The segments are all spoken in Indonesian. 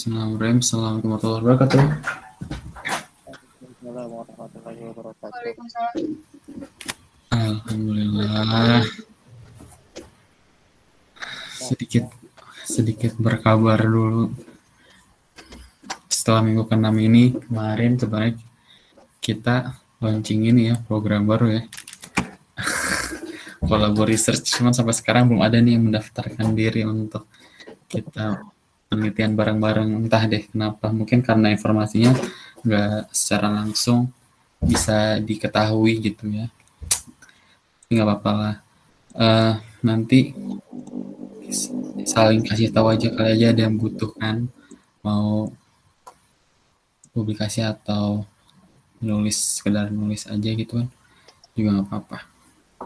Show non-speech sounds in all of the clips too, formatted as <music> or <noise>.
Bismillahirrahmanirrahim. Assalamualaikum warahmatullahi wabarakatuh. Assalamualaikum warahmatullahi wabarakatuh. Waalaikumsalam. Alhamdulillah. Sedikit sedikit berkabar dulu. Setelah minggu ke-6 ini kemarin sebenarnya kita launching ini ya program baru ya. Kolabor research cuman sampai sekarang belum ada nih yang mendaftarkan diri untuk kita penelitian bareng-bareng entah deh kenapa. Mungkin karena informasinya nggak secara langsung bisa diketahui gitu ya. Nggak apa-apa lah. Eh, nanti saling kasih tahu aja kali aja ada yang butuhkan mau publikasi atau nulis sekedar nulis aja gitu kan. Juga nggak apa-apa.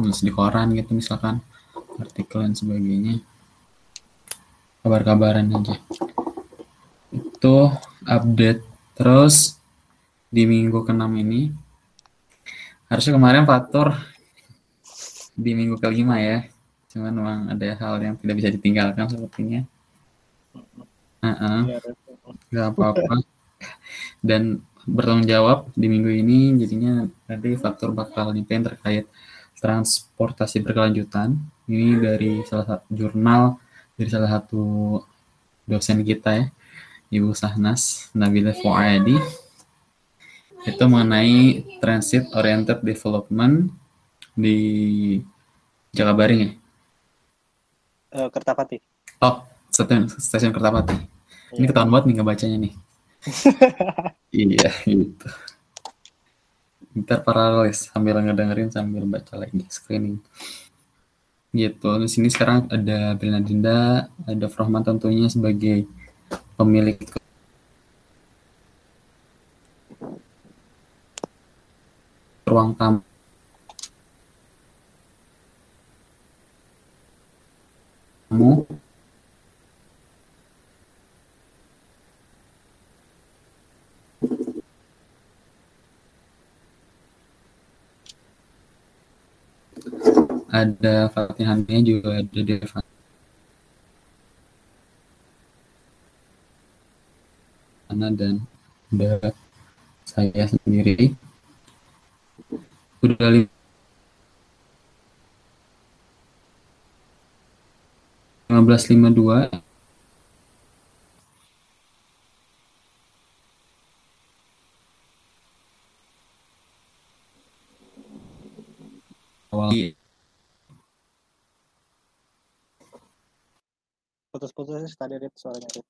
Nulis di koran gitu misalkan artikel dan sebagainya kabar-kabaran aja. Itu update. Terus di minggu ke-6 ini harusnya kemarin Fatur di minggu kelima ya. Cuman memang ada hal yang tidak bisa ditinggalkan sepertinya. Iya, Red. nggak apa-apa. Dan bertanggung jawab di minggu ini jadinya nanti Fatur bakal nyampein terkait transportasi berkelanjutan. Ini dari salah satu jurnal dari salah satu dosen kita ya Ibu Sahnas Nabila Fuadi itu mengenai transit oriented development di Jakabaring ya? Eh, Kertapati. oh stasiun stasiun Kertapati. Ini Iya. ketahuan banget nih ngebacanya nih. <laughs> Iya gitu. Ntar paralis sambil ngedengerin sambil baca lagi screening gitu. Di sini sekarang ada Brina Dinda ada Frohman tentunya sebagai pemilik. Ruang tamu ada Fatih Haninya juga ada Devan dan ada saya sendiri. Udah li- 1552 awal Sih tadi Red suaranya Red.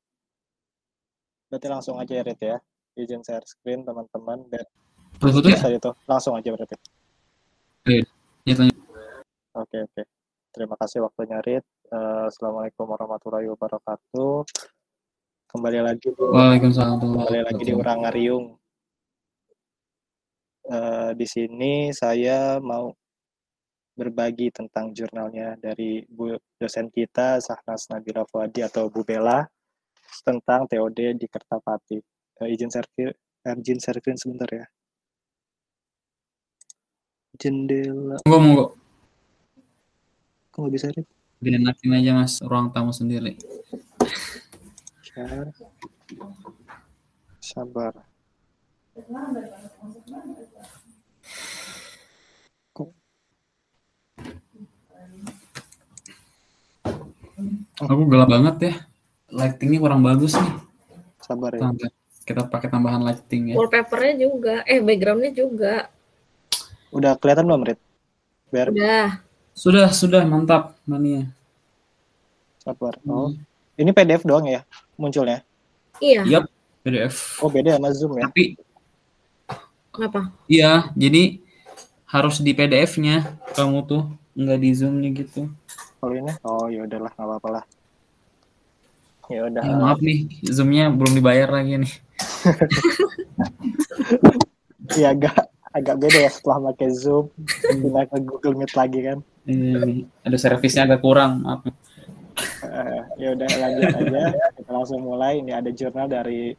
Berarti langsung aja ya Red ya. Izin share screen teman-teman dan putus-putus ya? tadi itu langsung aja berarti. Ya, tanya. Oke oke. Terima kasih waktunya Red. Eh, Assalamualaikum warahmatullahi wabarakatuh. Kembali lagi Waalaikumsalam kembali lagi di Urangariung. Eh, di sini saya mau berbagi tentang jurnalnya dari Bu dosen kita Sahnas Nabila Fuadi atau Bu Bella tentang TOD di Kertapati. Eh, izin share eh, izin share screen sebentar ya. Jendela, Monggo monggo kok nggak bisa Rit? dienakin aja mas ruang tamu sendiri Share. Sabar. Aku gelap banget ya lightingnya kurang bagus nih sabar ya? Kita pakai tambahan lighting ya Wallpapernya juga, eh backgroundnya juga. Udah kelihatan belum Rit? Biar Udah. sudah sudah mantap mania sabar. Oh, ini PDF doang ya munculnya? Iya. Yap, PDF Oh beda sama Zoom ya? tapi Kenapa? iya jadi harus di PDF-nya kamu tuh nggak di zoom-nya gitu Kalau ini? Oh ya udahlah nggak apa-apa lah. Ya udah. Ya, maaf nih zoom-nya belum dibayar lagi nih <laughs> Iya agak agak beda ya setelah pakai Zoom pindah ke Google Meet lagi kan. Nih, ada servisnya agak kurang maaf Eh, ya udah lanjut aja kita langsung mulai ini ada jurnal dari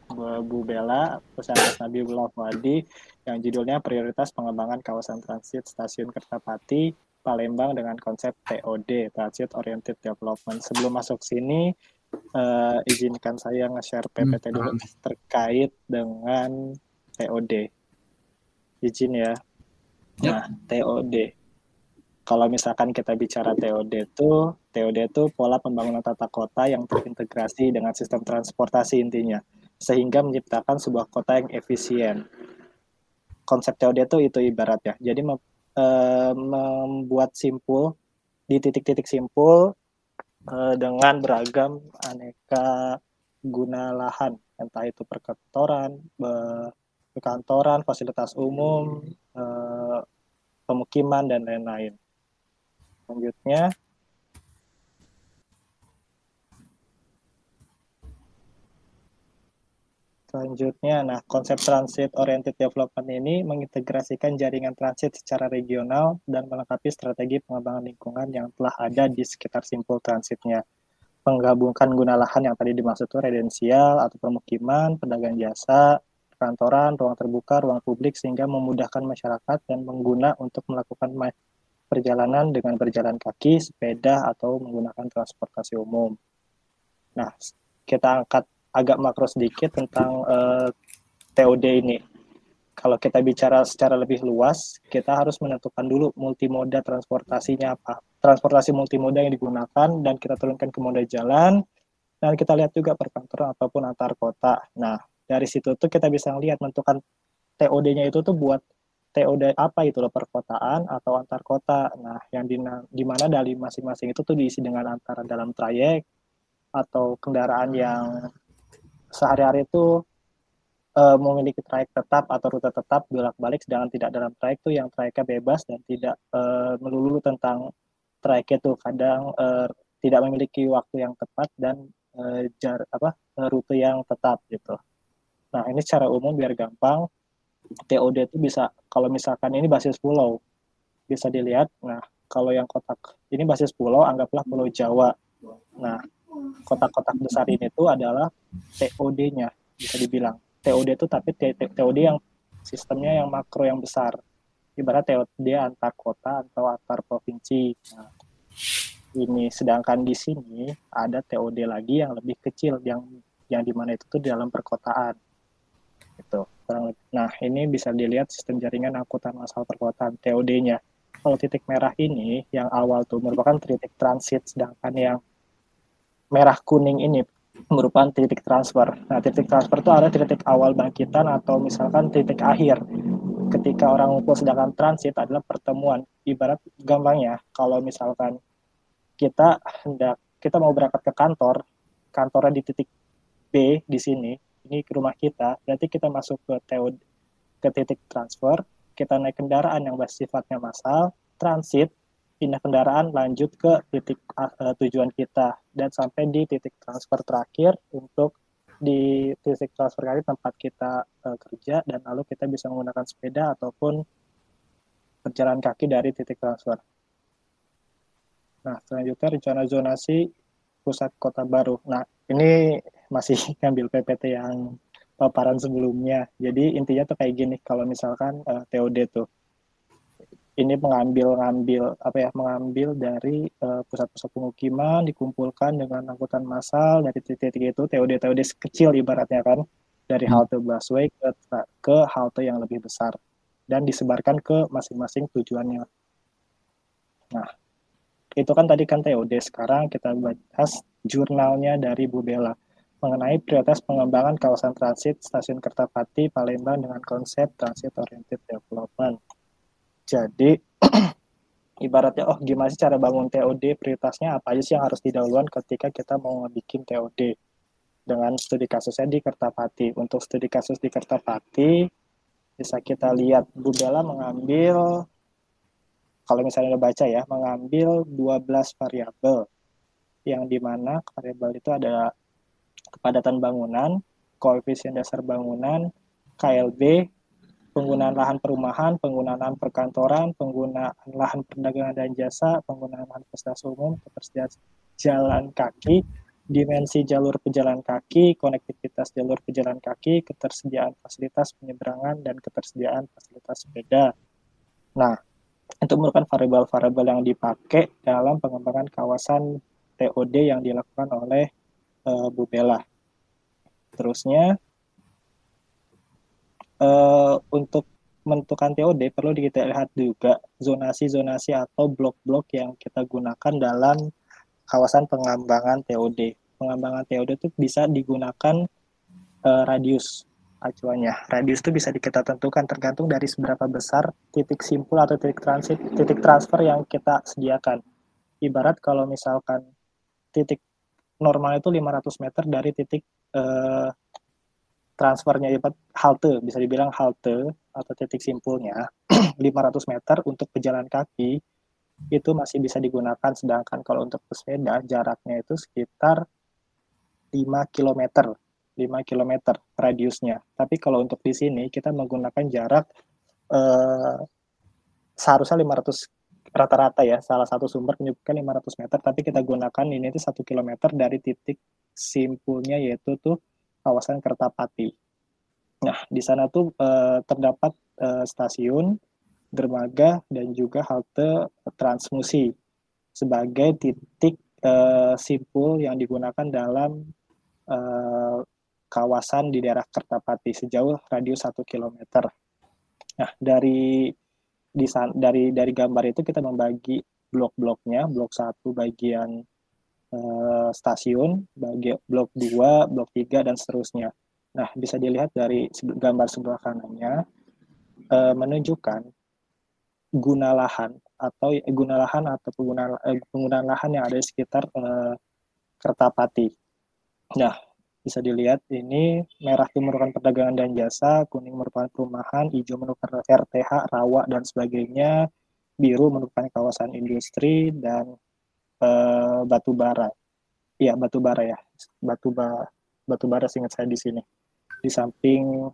Bu Bella Pusat Nabi Fuadi yang judulnya prioritas pengembangan kawasan transit stasiun Kertapati Palembang dengan konsep TOD, Transit Oriented Development. Sebelum masuk sini, uh, izinkan saya nge-share PPT dulu Hmm. terkait dengan TOD. Izin ya. Nah, TOD. Kalau misalkan kita bicara TOD itu, TOD itu pola pembangunan tata kota yang terintegrasi dengan sistem transportasi intinya, sehingga menciptakan sebuah kota yang efisien. Konsep TOD itu itu ibaratnya. Jadi eh, membuat simpul di titik-titik simpul eh, dengan beragam aneka guna lahan, entah itu perkantoran, perkantoran, fasilitas umum, eh, pemukiman dan lain-lain. Selanjutnya, selanjutnya, nah konsep transit oriented development ini mengintegrasikan jaringan transit secara regional dan melengkapi strategi pengembangan lingkungan yang telah ada di sekitar simpul transitnya. Menggabungkan guna lahan yang tadi dimaksud itu residensial atau permukiman, pedagang jasa, kantoran, ruang terbuka, ruang publik sehingga memudahkan masyarakat dan pengguna untuk melakukan perjalanan dengan berjalan kaki, sepeda, atau menggunakan transportasi umum. Nah, kita angkat agak makro sedikit tentang eh, TOD ini. Kalau kita bicara secara lebih luas, kita harus menentukan dulu multimoda transportasinya apa. Transportasi multimoda yang digunakan dan kita turunkan ke moda jalan, dan kita lihat juga perkantoran ataupun antar kota. Nah, dari situ tuh kita bisa lihat menentukan TOD-nya itu tuh buat TOD apa itu loh perkotaan atau antar kota. Nah, yang di, di mana dari masing-masing itu tuh diisi dengan antara dalam trayek atau kendaraan yang sehari-hari itu uh, memiliki trayek tetap atau rute tetap bolak-balik sedangkan tidak dalam trayek itu yang trayeknya bebas dan tidak uh, melulu tentang trayek itu kadang uh, tidak memiliki waktu yang tepat dan uh, jar apa rute yang tetap gitu. Nah, ini secara umum biar gampang TOD itu bisa kalau misalkan ini basis pulau bisa dilihat. Nah, kalau yang kotak ini basis pulau anggaplah Pulau Jawa. Nah, kotak-kotak besar ini tuh adalah TOD-nya bisa dibilang. TOD itu tapi TOD yang sistemnya yang makro yang besar. Ibarat TOD antar kota atau antar provinsi. Nah, ini sedangkan di sini ada TOD lagi yang lebih kecil yang yang di mana itu tuh di dalam perkotaan. Itu. Nah, ini bisa dilihat sistem jaringan angkutan massal perkotaan TOD-nya. Kalau titik merah ini yang awal tuh merupakan titik transit sedangkan yang merah kuning ini merupakan titik transfer. Nah, titik transfer itu ada titik awal bangkitan atau misalkan titik akhir. Ketika orang ngumpul sedangkan transit adalah pertemuan. Ibarat gampangnya, kalau misalkan kita hendak kita mau berangkat ke kantor, kantornya di titik B di sini, ini ke rumah kita, berarti kita masuk ke TO, ke titik transfer, kita naik kendaraan yang sifatnya massal, transit, pindah kendaraan lanjut ke titik uh, tujuan kita dan sampai di titik transfer terakhir untuk di titik transfer kali tempat kita uh, kerja dan lalu kita bisa menggunakan sepeda ataupun berjalan kaki dari titik transfer. Nah, selanjutnya rencana zonasi pusat kota baru. Nah, ini masih <laughs> ngambil PPT yang paparan sebelumnya. Jadi intinya tuh kayak gini, kalau misalkan uh, TOD tuh ini mengambil ngambil apa ya mengambil dari pusat-pusat uh, pemukiman dikumpulkan dengan angkutan massal dari titik-titik itu TOD TOD kecil ibaratnya kan dari halte busway ke ke halte yang lebih besar dan disebarkan ke masing-masing tujuannya. Nah, itu kan tadi kan TOD sekarang kita bahas jurnalnya dari Bu Bella mengenai prioritas pengembangan kawasan transit stasiun Kertapati Palembang dengan konsep transit oriented development. Jadi <clears throat> ibaratnya oh gimana sih cara bangun TOD prioritasnya apa aja sih yang harus didahulukan ketika kita mau ngebikin TOD dengan studi kasusnya di Kertapati. Untuk studi kasus di Kertapati bisa kita lihat Bu Bella mengambil kalau misalnya udah baca ya mengambil 12 variabel. Yang di mana variabel itu ada kepadatan bangunan, koefisien dasar bangunan, KLB, penggunaan lahan perumahan, penggunaan lahan perkantoran, penggunaan lahan perdagangan dan jasa, penggunaan lahan fasilitas umum, ketersediaan jalan kaki, dimensi jalur pejalan kaki, konektivitas jalur pejalan kaki, ketersediaan fasilitas penyeberangan, dan ketersediaan fasilitas sepeda. Nah, Itu merupakan variabel-variabel yang dipakai dalam pengembangan kawasan TOD yang dilakukan oleh uh, Bu Bella. Terusnya uh, untuk menentukan TOD perlu kita lihat juga zonasi-zonasi atau blok-blok yang kita gunakan dalam kawasan pengembangan TOD. Pengembangan TOD itu bisa digunakan uh, radius acuannya. Radius itu bisa kita tentukan tergantung dari seberapa besar titik simpul atau titik transit, titik transfer yang kita sediakan. Ibarat kalau misalkan titik normal itu 500 meter dari titik uh, transfernya halte bisa dibilang halte atau titik simpulnya <clears throat> 500 meter untuk pejalan kaki itu masih bisa digunakan. Sedangkan kalau untuk pesepeda jaraknya itu sekitar 5 km 5 km radiusnya. Tapi kalau untuk di sini kita menggunakan jarak eh, seharusnya 500 rata-rata ya salah satu sumber menyebutkan 500 meter. Tapi kita gunakan ini itu 1 km dari titik simpulnya yaitu tuh kawasan Kertapati. Nah, di sana tuh uh, terdapat uh, stasiun, dermaga, dan juga halte transmusi sebagai titik uh, simpul yang digunakan dalam uh, kawasan di daerah Kertapati sejauh radius 1 km. Nah, dari di dari dari gambar itu kita membagi blok-bloknya, blok satu bagian Eh, stasiun, bagi blok 2, blok 3, dan seterusnya. Nah, bisa dilihat dari gambar sebelah kanannya, uh, menunjukkan guna lahan atau eh, guna lahan atau penggunaan, uh, penggunaan lahan yang ada di sekitar uh, Kertapati. Nah, bisa dilihat ini merah itu merupakan perdagangan dan jasa, kuning merupakan perumahan, hijau merupakan RTH, rawa, dan sebagainya, biru merupakan kawasan industri, dan uh, batu bara. Iya, batu bara ya. Batu bara batu bara singkat saya di sini. Di samping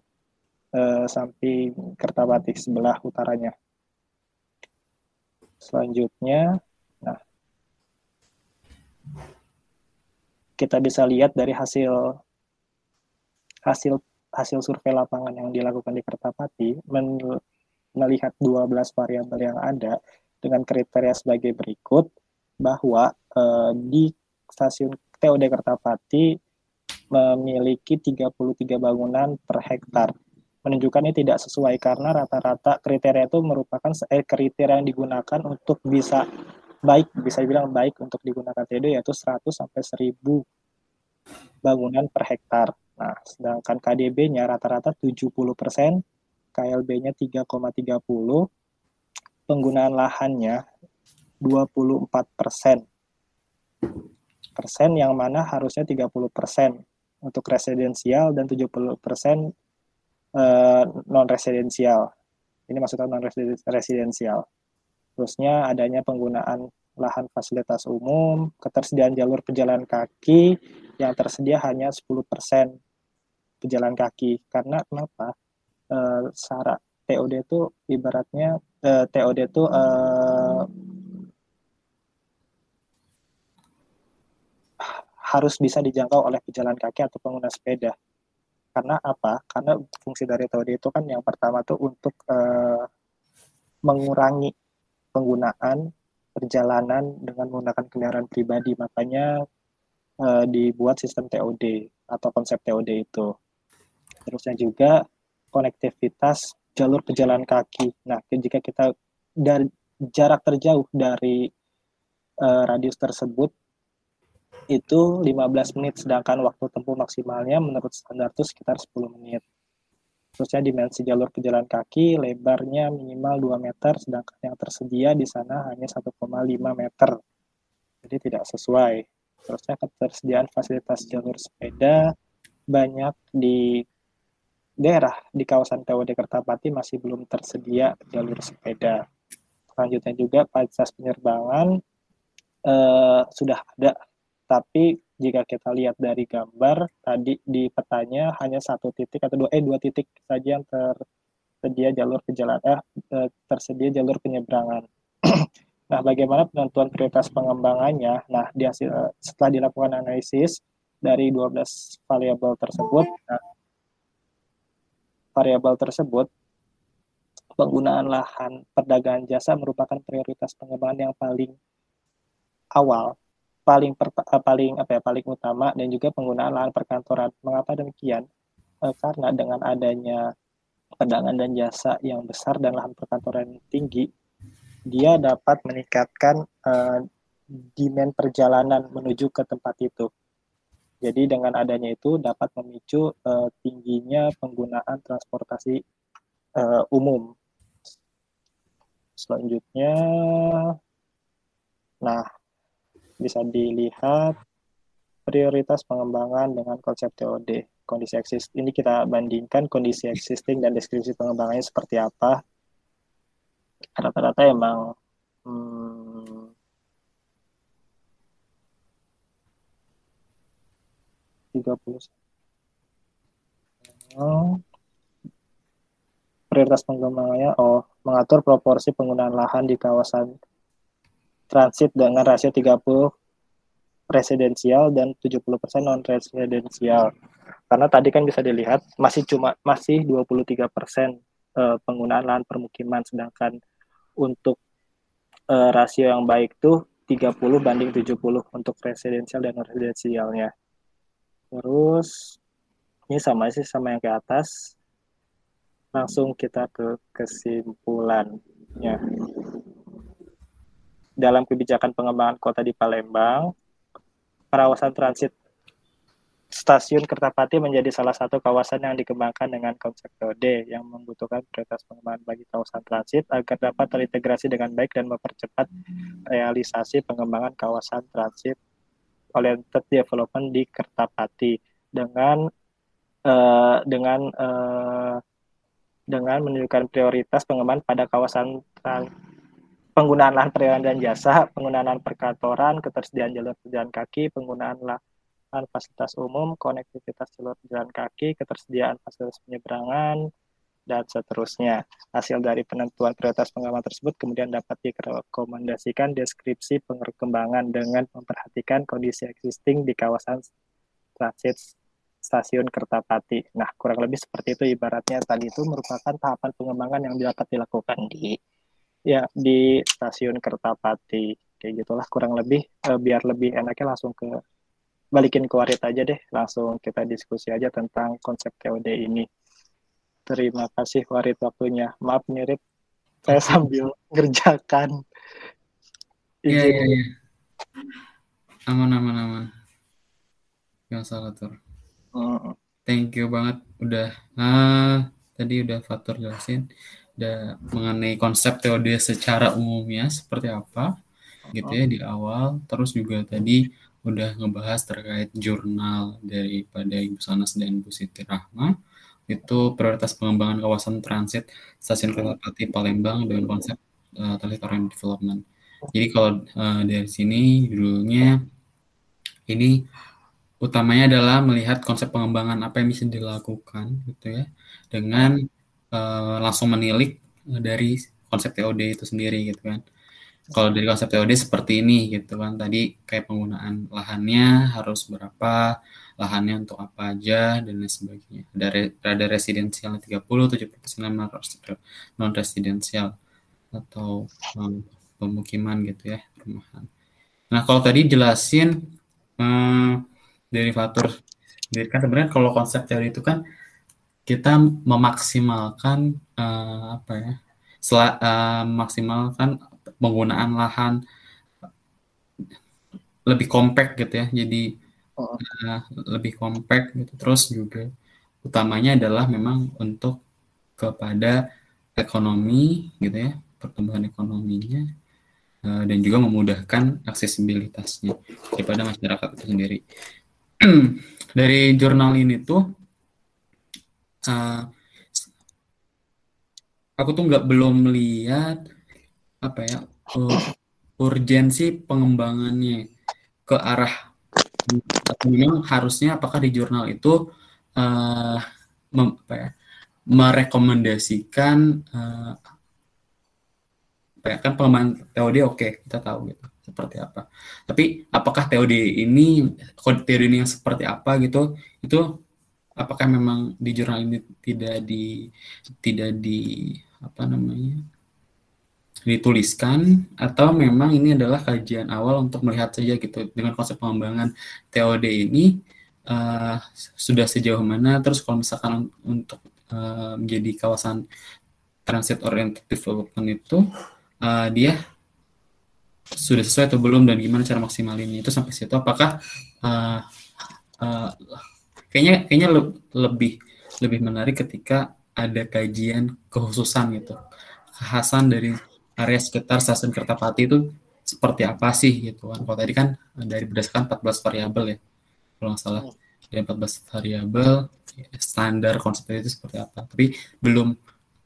uh, samping Kertawati sebelah utaranya. Selanjutnya, nah kita bisa lihat dari hasil hasil hasil survei lapangan yang dilakukan di Kertapati melihat 12 variabel yang ada dengan kriteria sebagai berikut bahwa uh, di stasiun TOD Kertapati memiliki 33 bangunan per hektar. Menunjukkan ini tidak sesuai karena rata-rata kriteria itu merupakan eh, kriteria yang digunakan untuk bisa baik, bisa dibilang baik untuk digunakan TOD yaitu 100 sampai 1000 bangunan per hektar. Nah, sedangkan KDB-nya rata-rata 70%, KLB-nya 3,30, penggunaan lahannya 24 persen. Persen yang mana harusnya 30 persen untuk residensial dan 70 persen uh, non-residensial. Ini maksudnya non-residensial. Terusnya adanya penggunaan lahan fasilitas umum, ketersediaan jalur pejalan kaki yang tersedia hanya 10% pejalan kaki. Karena kenapa? Uh, syarat TOD itu ibaratnya uh, TOD itu uh, harus bisa dijangkau oleh pejalan kaki atau pengguna sepeda. Karena apa? Karena fungsi dari TOD itu kan yang pertama tuh untuk uh, mengurangi penggunaan perjalanan dengan menggunakan kendaraan pribadi. Makanya uh, dibuat sistem TOD atau konsep TOD itu. Terusnya juga konektivitas jalur pejalan kaki. Nah, jika kita dari jarak terjauh dari uh, radius tersebut itu 15 menit, sedangkan waktu tempuh maksimalnya menurut standar itu sekitar 10 menit. Terusnya dimensi jalur pejalan kaki, lebarnya minimal 2 meter, sedangkan yang tersedia di sana hanya 1,5 meter. Jadi tidak sesuai. Terusnya ketersediaan fasilitas jalur sepeda banyak di daerah di kawasan TOD Kertapati masih belum tersedia jalur sepeda. Selanjutnya juga fasilitas penerbangan eh, sudah ada tapi jika kita lihat dari gambar tadi di petanya hanya satu titik atau dua eh dua titik saja yang tersedia jalur jalan eh, eh tersedia jalur penyeberangan. <clears throat> nah, bagaimana penentuan prioritas pengembangannya? Nah, di hasil eh, setelah dilakukan analisis dari 12 variabel tersebut, nah, variabel tersebut penggunaan lahan perdagangan jasa merupakan prioritas pengembangan yang paling awal, paling uh, paling apa ya, paling utama dan juga penggunaan lahan perkantoran. Mengapa demikian? Uh, karena dengan adanya perdagangan dan jasa yang besar dan lahan perkantoran tinggi, dia dapat meningkatkan uh, demand perjalanan menuju ke tempat itu. Jadi dengan adanya itu dapat memicu uh, tingginya penggunaan transportasi uh, umum. Selanjutnya, nah bisa dilihat prioritas pengembangan dengan konsep TOD. Kondisi eksis ini kita bandingkan kondisi existing dan deskripsi pengembangannya seperti apa. Rata-rata emang hmm, 30 oh. prioritas pengembangannya oh mengatur proporsi penggunaan lahan di kawasan transit dengan rasio 30 residensial dan 70% non residensial. Karena tadi kan bisa dilihat masih cuma masih 23% uh, penggunaan lahan permukiman sedangkan untuk uh, rasio yang baik tuh 30 banding 70 untuk residensial dan non residensialnya. Terus ini sama sih sama yang ke atas. Langsung kita ke kesimpulannya. Dalam kebijakan pengembangan kota di Palembang, kawasan transit stasiun Kertapati menjadi salah satu kawasan yang dikembangkan dengan konsep TOD yang membutuhkan prioritas pengembangan bagi kawasan transit agar dapat terintegrasi dengan baik dan mempercepat realisasi pengembangan kawasan transit oriented development di Kertapati dengan uh, dengan uh, dengan menunjukkan prioritas pengembangan pada kawasan penggunaan lahan perdagangan dan jasa, penggunaan lahan perkantoran, ketersediaan jalur pejalan kaki, penggunaan lahan fasilitas umum, konektivitas jalur pejalan kaki, ketersediaan fasilitas penyeberangan, dan seterusnya. Hasil dari penentuan prioritas pengembangan tersebut kemudian dapat direkomendasikan deskripsi pengembangan dengan memperhatikan kondisi existing di kawasan transit stasiun Kertapati. Nah, kurang lebih seperti itu ibaratnya tadi itu merupakan tahapan pengembangan yang dapat dilakukan di ya di stasiun Kertapati. Kayak gitulah kurang lebih eh, biar lebih enaknya langsung ke balikin ke warit aja deh, langsung kita diskusi aja tentang konsep TOD ini. Terima kasih Warid waktunya. Maaf mirip saya sambil ngerjakan. Iya, iya, iya. Aman, aman, aman. Gak salah, Tur. Uh. Thank you banget udah ah, tadi udah Fatur jelasin udah mengenai konsep TOD secara umumnya seperti apa gitu ya di awal terus juga tadi udah ngebahas terkait jurnal daripada Ibu Sanas dan Bu Siti Rahma itu prioritas pengembangan kawasan transit stasiun kereta api Palembang dengan konsep uh, territorial development. Jadi kalau uh, dari sini judulnya ini utamanya adalah melihat konsep pengembangan apa yang bisa dilakukan gitu ya dengan uh, langsung menilik dari konsep TOD itu sendiri gitu kan. Kalau dari konsep TOD seperti ini gitu kan tadi kayak penggunaan lahannya harus berapa, lahannya untuk apa aja dan lain sebagainya. Ada re, ada residensial 30, 70% non residensial atau um, pemukiman gitu ya, perumahan. Nah, kalau tadi jelasin um, derivator jadi kan sebenarnya kalau konsep teori itu kan kita memaksimalkan uh, apa ya? Sel, uh, maksimalkan penggunaan lahan lebih kompak gitu ya. Jadi uh, lebih compact gitu. Terus juga utamanya adalah memang untuk kepada ekonomi gitu ya, pertumbuhan ekonominya uh, dan juga memudahkan aksesibilitasnya daripada masyarakat itu sendiri. <clears throat> Dari jurnal ini tuh uh, aku tuh nggak belum melihat apa ya uh, urgensi pengembangannya ke arah memang harusnya apakah di jurnal itu uh, mem, apa ya, merekomendasikan uh, apa ya, kan pengembangan TOD oke okay, kita tahu gitu seperti apa. Tapi apakah TOD ini teori ini yang seperti apa gitu itu apakah memang di jurnal ini tidak di tidak di apa namanya dituliskan? Atau memang ini adalah kajian awal untuk melihat saja gitu dengan konsep pengembangan TOD ini uh, sudah sejauh mana? Terus kalau misalkan untuk uh, menjadi kawasan transit oriented development itu uh, dia sudah sesuai atau belum? Dan gimana cara maksimalinnya itu sampai situ? Apakah uh, uh, kayaknya kayaknya le lebih lebih menarik ketika ada kajian kekhususan gitu kekhasan dari area sekitar stasiun Kertapati itu seperti apa sih gitu kan. Kalau tadi kan dari berdasarkan 14 variabel ya. Kalau nggak salah dari 14 variabel standar konsep itu seperti apa. Tapi belum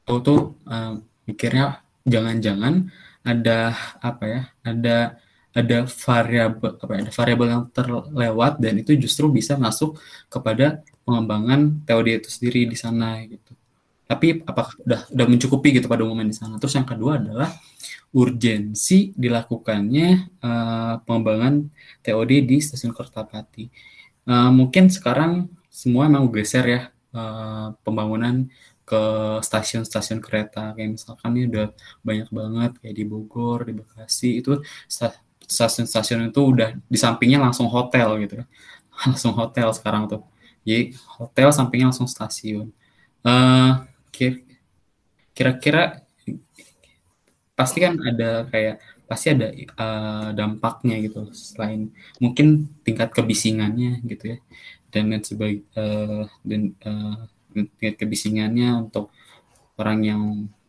tahu tuh uh, mikirnya jangan-jangan ada apa ya? Ada ada variabel apa ya, ada variabel yang terlewat dan itu justru bisa masuk kepada pengembangan TOD itu sendiri di sana gitu tapi apakah udah udah mencukupi gitu pada umumnya di sana. Terus yang kedua adalah urgensi dilakukannya uh, pengembangan TOD di stasiun Kertapati. Uh, mungkin sekarang semua memang geser ya uh, pembangunan ke stasiun-stasiun kereta kayak misalkan ini udah banyak banget kayak di Bogor, di Bekasi itu stasiun-stasiun itu udah di sampingnya langsung hotel gitu ya. <laughs> Langsung hotel sekarang tuh. Jadi hotel sampingnya langsung stasiun. Uh, kira-kira pasti kan ada kayak pasti ada uh, dampaknya gitu selain mungkin tingkat kebisingannya gitu ya dan sebagai uh, dan uh, tingkat kebisingannya untuk orang yang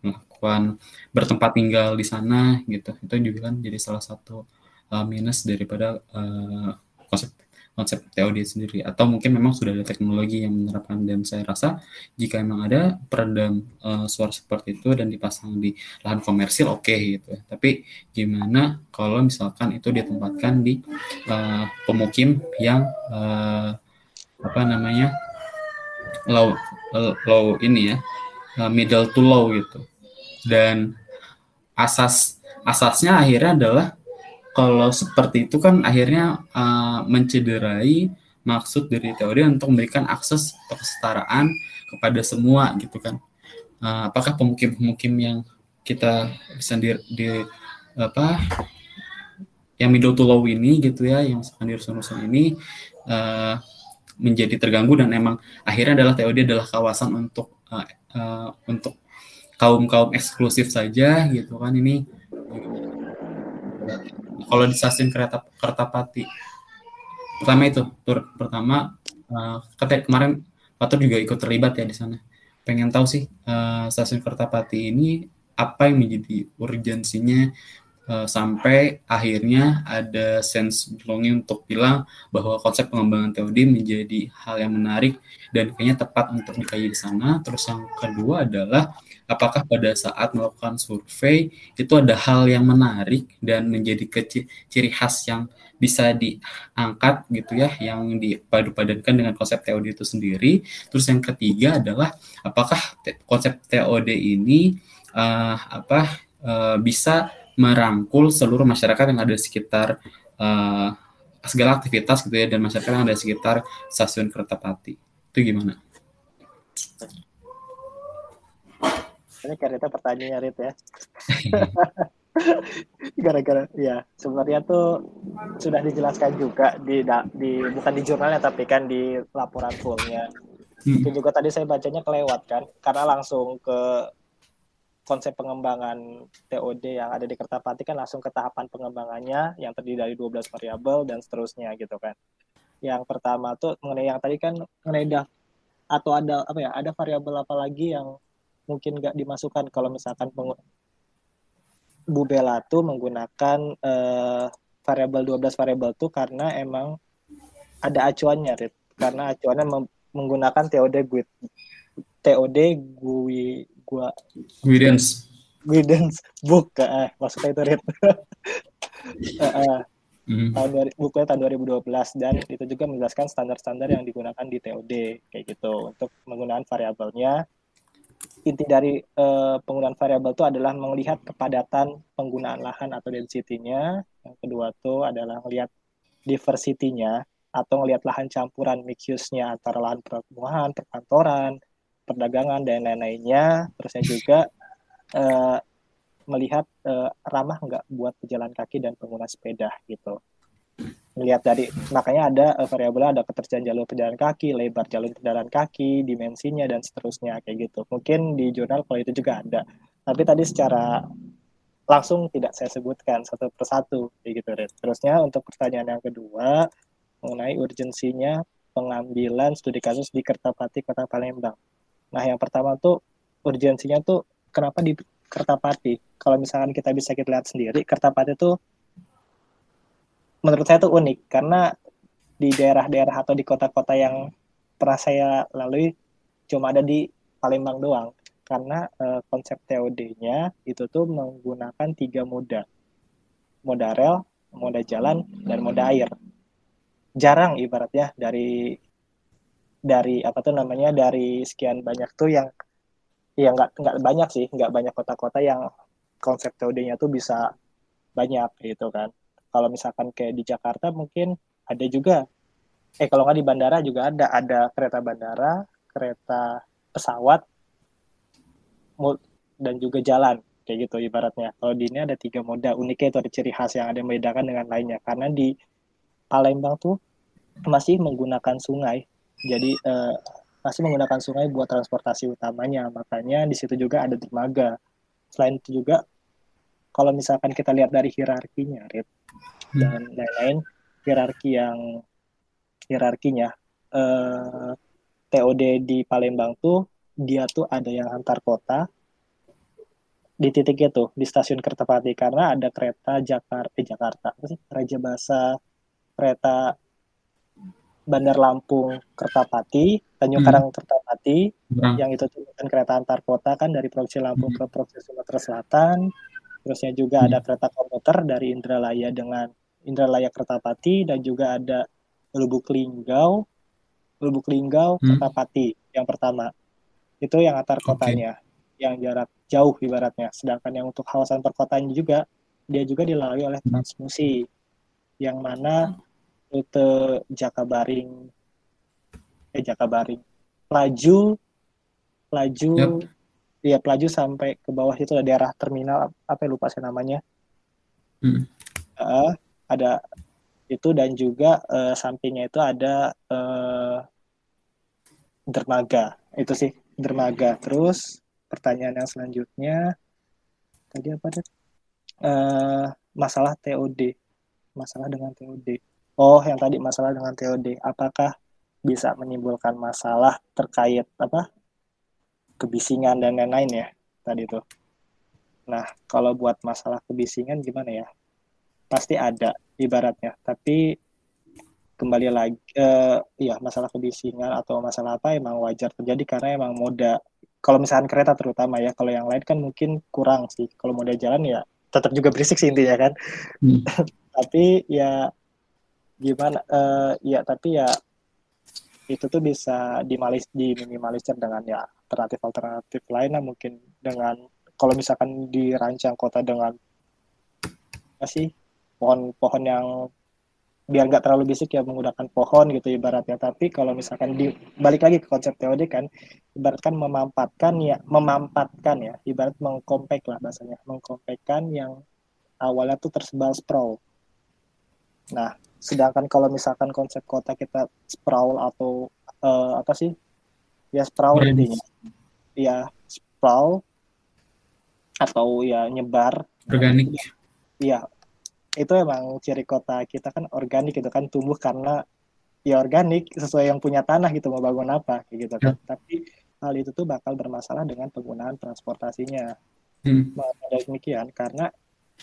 melakukan bertempat tinggal di sana gitu itu juga kan jadi salah satu uh, minus daripada uh, konsep konsep TOD sendiri atau mungkin memang sudah ada teknologi yang menerapkan dan saya rasa jika memang ada peredam uh, suara seperti itu dan dipasang di lahan komersil oke okay, gitu ya. Tapi gimana kalau misalkan itu ditempatkan di uh, pemukim yang uh, apa namanya low low ini ya middle to low gitu dan asas asasnya akhirnya adalah kalau seperti itu kan akhirnya uh, mencederai maksud dari teori untuk memberikan akses kesetaraan kepada semua gitu kan. Uh, apakah pemukim-pemukim yang kita bisa di, apa yang middle to low ini gitu ya, yang misalkan di rusun-rusun ini uh, menjadi terganggu dan emang akhirnya adalah teori adalah kawasan untuk uh, uh, untuk kaum kaum eksklusif saja gitu kan ini kalau di stasiun kereta Kertapati. Pertama itu tur pertama uh, kemarin Patur juga ikut terlibat ya di sana. Pengen tahu sih uh, stasiun Kertapati ini apa yang menjadi urgensinya uh, sampai akhirnya ada sense belonging untuk bilang bahwa konsep pengembangan TOD menjadi hal yang menarik dan kayaknya tepat untuk dikaji di sana. Terus yang kedua adalah apakah pada saat melakukan survei itu ada hal yang menarik dan menjadi ciri khas yang bisa diangkat gitu ya yang dipadu-padankan dengan konsep TOD itu sendiri. Terus yang ketiga adalah apakah konsep TOD ini uh, apa uh, bisa merangkul seluruh masyarakat yang ada di sekitar uh, segala aktivitas gitu ya dan masyarakat yang ada di sekitar stasiun kereta api. Itu gimana? Ini kereta pertanyaannya Rit ya. <laughs> Gara-gara ya sebenarnya tuh sudah dijelaskan juga di di bukan di jurnalnya tapi kan di laporan fullnya. Hmm. Itu juga tadi saya bacanya kelewat kan karena langsung ke konsep pengembangan TOD yang ada di Kertapati kan langsung ke tahapan pengembangannya yang terdiri dari 12 variabel dan seterusnya gitu kan. Yang pertama tuh mengenai yang tadi kan mengenai atau ada apa ya ada variabel apa lagi yang mungkin nggak dimasukkan kalau misalkan Bu Bella tuh menggunakan uh, variabel 12 variabel tuh karena emang ada acuannya, Rit. Karena acuannya menggunakan TOD GUID. TOD GUI gua guidance guidance book eh maksudnya itu Rit. uh, uh, mm. tahun bukunya tahun 2012 dan itu juga menjelaskan standar-standar yang digunakan di TOD kayak gitu untuk menggunakan variabelnya inti dari uh, penggunaan variabel itu adalah melihat kepadatan penggunaan lahan atau density-nya. Yang kedua itu adalah melihat diversity-nya atau melihat lahan campuran mix use-nya antara lahan pertumbuhan, perkantoran, perdagangan dan lain-lainnya. Terusnya juga uh, <laughs> melihat uh, ramah nggak buat pejalan kaki dan pengguna sepeda gitu melihat dari makanya ada uh, variabel ada ketersediaan jalur pejalan kaki, lebar jalur pejalan kaki, dimensinya dan seterusnya kayak gitu. Mungkin di jurnal kalau itu juga ada. Tapi tadi secara langsung tidak saya sebutkan satu persatu kayak gitu. Red. Terusnya untuk pertanyaan yang kedua mengenai urgensinya pengambilan studi kasus di Kertapati Kota Palembang. Nah, yang pertama tuh urgensinya tuh kenapa di Kertapati? Kalau misalkan kita bisa kita lihat sendiri, Kertapati tuh menurut saya itu unik karena di daerah-daerah atau di kota-kota yang pernah saya lalui cuma ada di Palembang doang. Karena uh, konsep TOD-nya itu tuh menggunakan tiga moda. Moda rel, moda jalan dan moda air. Jarang ibaratnya dari dari apa tuh namanya dari sekian banyak tuh yang ya nggak nggak banyak sih nggak banyak kota-kota yang konsep TOD-nya tuh bisa banyak gitu kan. Kalau misalkan kayak di Jakarta mungkin ada juga. Eh kalau nggak di bandara juga ada. Ada kereta bandara kereta pesawat dan juga jalan kayak gitu ibaratnya. Kalau di ini ada tiga moda uniknya itu ada ciri khas yang ada yang membedakan dengan lainnya. Karena di Palembang tuh masih menggunakan sungai jadi eh, masih menggunakan sungai buat transportasi utamanya. Makanya di situ juga ada dermaga. Selain itu juga kalau misalkan kita lihat dari hierarkinya Rit, hmm. dan lain-lain hierarki yang hierarkinya eh, TOD di Palembang tuh dia tuh ada yang antar kota di titik itu di stasiun Kertapati karena ada kereta Jakarta eh, Jakarta apa sih? Raja Basa kereta Bandar Lampung Kertapati Tanjung hmm. Karang Kertapati hmm. yang itu kan kereta antar kota kan dari provinsi Lampung hmm. ke provinsi Sumatera Selatan Terusnya juga hmm. ada kereta komuter dari Indralaya dengan Indralaya Kertapati dan juga ada Lubuk Linggau, Lubuk Linggau, hmm. Kertapati yang pertama. Itu yang antar kotanya, okay. yang jarak jauh ibaratnya. Sedangkan yang untuk kawasan perkotaan juga dia juga dilalui oleh hmm. transmusi yang mana rute Jakabaring eh Jakabaring laju laju yep ya pelaju sampai ke bawah itu ada daerah terminal apa ya lupa saya namanya. Hmm. uh, ada itu dan juga uh, sampingnya itu ada uh, dermaga. Itu sih dermaga. Terus pertanyaan yang selanjutnya tadi apa deh uh, masalah TOD masalah dengan TOD oh yang tadi masalah dengan TOD apakah bisa menimbulkan masalah terkait apa kebisingan dan lain-lain ya tadi itu. Nah, kalau buat masalah kebisingan gimana ya? Pasti ada ibaratnya, tapi kembali lagi uh, ya masalah kebisingan atau masalah apa emang wajar terjadi karena emang moda kalau misalkan kereta terutama ya kalau yang lain kan mungkin kurang sih kalau moda jalan ya tetap juga berisik sih intinya kan hmm. <laughs> tapi ya gimana uh, ya tapi ya itu tuh bisa dimalis diminimalisir dengan ya alternatif-alternatif lainnya mungkin dengan kalau misalkan dirancang kota dengan apa sih pohon-pohon yang biar nggak terlalu bisik ya menggunakan pohon gitu ibaratnya. Tapi kalau misalkan di balik lagi ke konsep teori kan ibaratkan memampatkan ya memampatkan ya ibarat mengkompek lah bahasanya mengkompekkan yang awalnya tuh tersebar sprawl. Nah sedangkan kalau misalkan konsep kota kita sprawl atau uh, apa sih? Ya sprawl intinya. Ya sprawl atau ya nyebar. Organik ya itu emang ciri kota kita kan organik gitu kan tumbuh karena ya organik sesuai yang punya tanah gitu mau bangun apa gitu kan. Ya. tapi hal itu tuh bakal bermasalah dengan penggunaan transportasinya. Hmm. Nah, demikian karena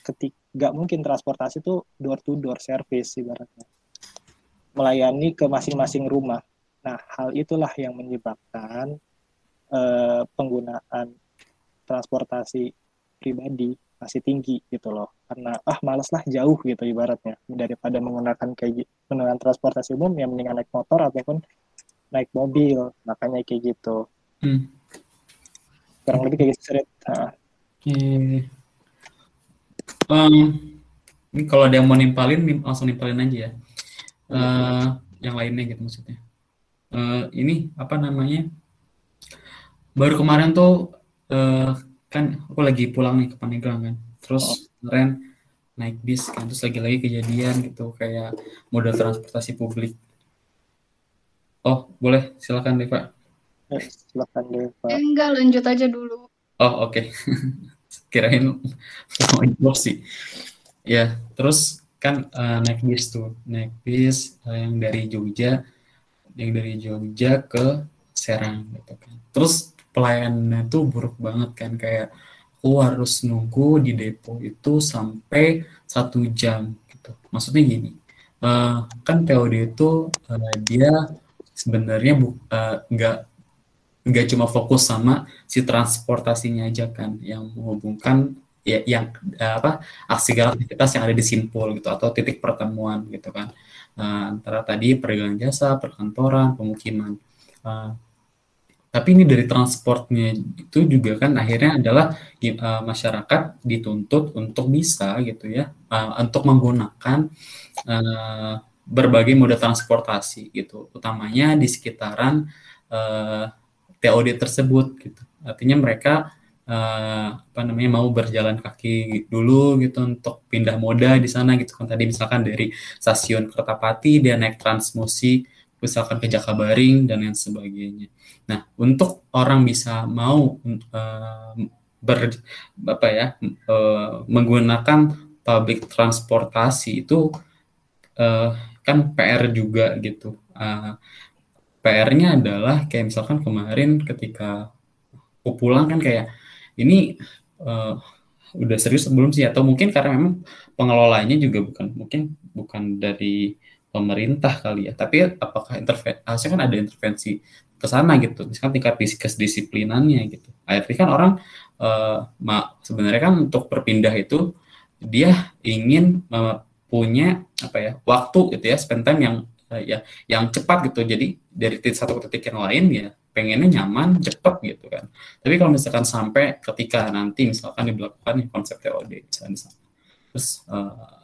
ketika nggak mungkin transportasi itu door to door service ibaratnya melayani ke masing-masing rumah Nah, hal itulah yang menyebabkan uh, penggunaan transportasi pribadi masih tinggi gitu loh. Karena ah males lah jauh gitu ibaratnya daripada menggunakan kayak menggunakan transportasi umum yang mendingan naik motor ataupun naik mobil. Makanya kayak gitu. Hmm. Kurang lebih kayak gitu. Nah. Okay. Um, ini kalau ada yang mau nimpalin, langsung nimpalin aja ya. Uh, yang lainnya gitu maksudnya uh, ini apa namanya baru kemarin tuh uh, kan aku lagi pulang nih ke Pandeglang kan terus kemarin naik bis kan terus lagi-lagi kejadian gitu kayak modal transportasi publik oh boleh silakan Deva Eh, silakan Deva. Enggak, lanjut aja dulu. oh oke <laughs> kirain mau sih. Ya terus kan eh, naik bis tuh. Naik bis eh, yang dari Jogja yang dari Jogja ke Serang gitu kan. Terus pelayanannya tuh buruk banget kan kayak aku harus nunggu di depo itu sampai satu jam gitu. Maksudnya gini eh, kan TOD itu eh, dia sebenarnya bu- eh, nggak cuma fokus sama si transportasinya aja kan yang menghubungkan ya yang eh, apa aksi aktivitas yang ada di simpul gitu atau titik pertemuan gitu kan Eh, antara tadi perdagangan jasa, perkantoran, pemukiman. Eh, tapi ini dari transportnya itu juga kan akhirnya adalah eh, masyarakat dituntut untuk bisa gitu ya eh, untuk menggunakan eh, berbagai moda transportasi gitu utamanya di sekitaran eh, TOD tersebut gitu artinya mereka eh, apa namanya mau berjalan kaki dulu gitu untuk pindah moda di sana gitu kan tadi misalkan dari stasiun Kertapati dia naik Transmusi misalkan ke Jakabaring dan lain sebagainya. Nah, untuk orang bisa mau eh, ber apa ya eh, menggunakan public transportasi itu eh, kan PR juga gitu. Eh, PR-nya adalah kayak misalkan kemarin ketika aku pulang kan kayak ini eh, udah serius belum sih? Atau mungkin karena memang pengelolanya juga bukan mungkin bukan dari pemerintah kali ya. Tapi apakah intervensi kan ada intervensi ke sana gitu. Misalkan tingkat dis- kedisiplinannya gitu. Akhirnya kan orang ma- sebenarnya kan untuk berpindah itu dia ingin eh, punya apa ya waktu gitu ya spend time yang eh, ya yang cepat gitu. Jadi dari titik satu ke titik yang lain ya pengennya nyaman cepat gitu kan. Tapi kalau misalkan sampai ketika nanti misalkan diberlakukan nih konsep TOD misalnya sana. terus eh,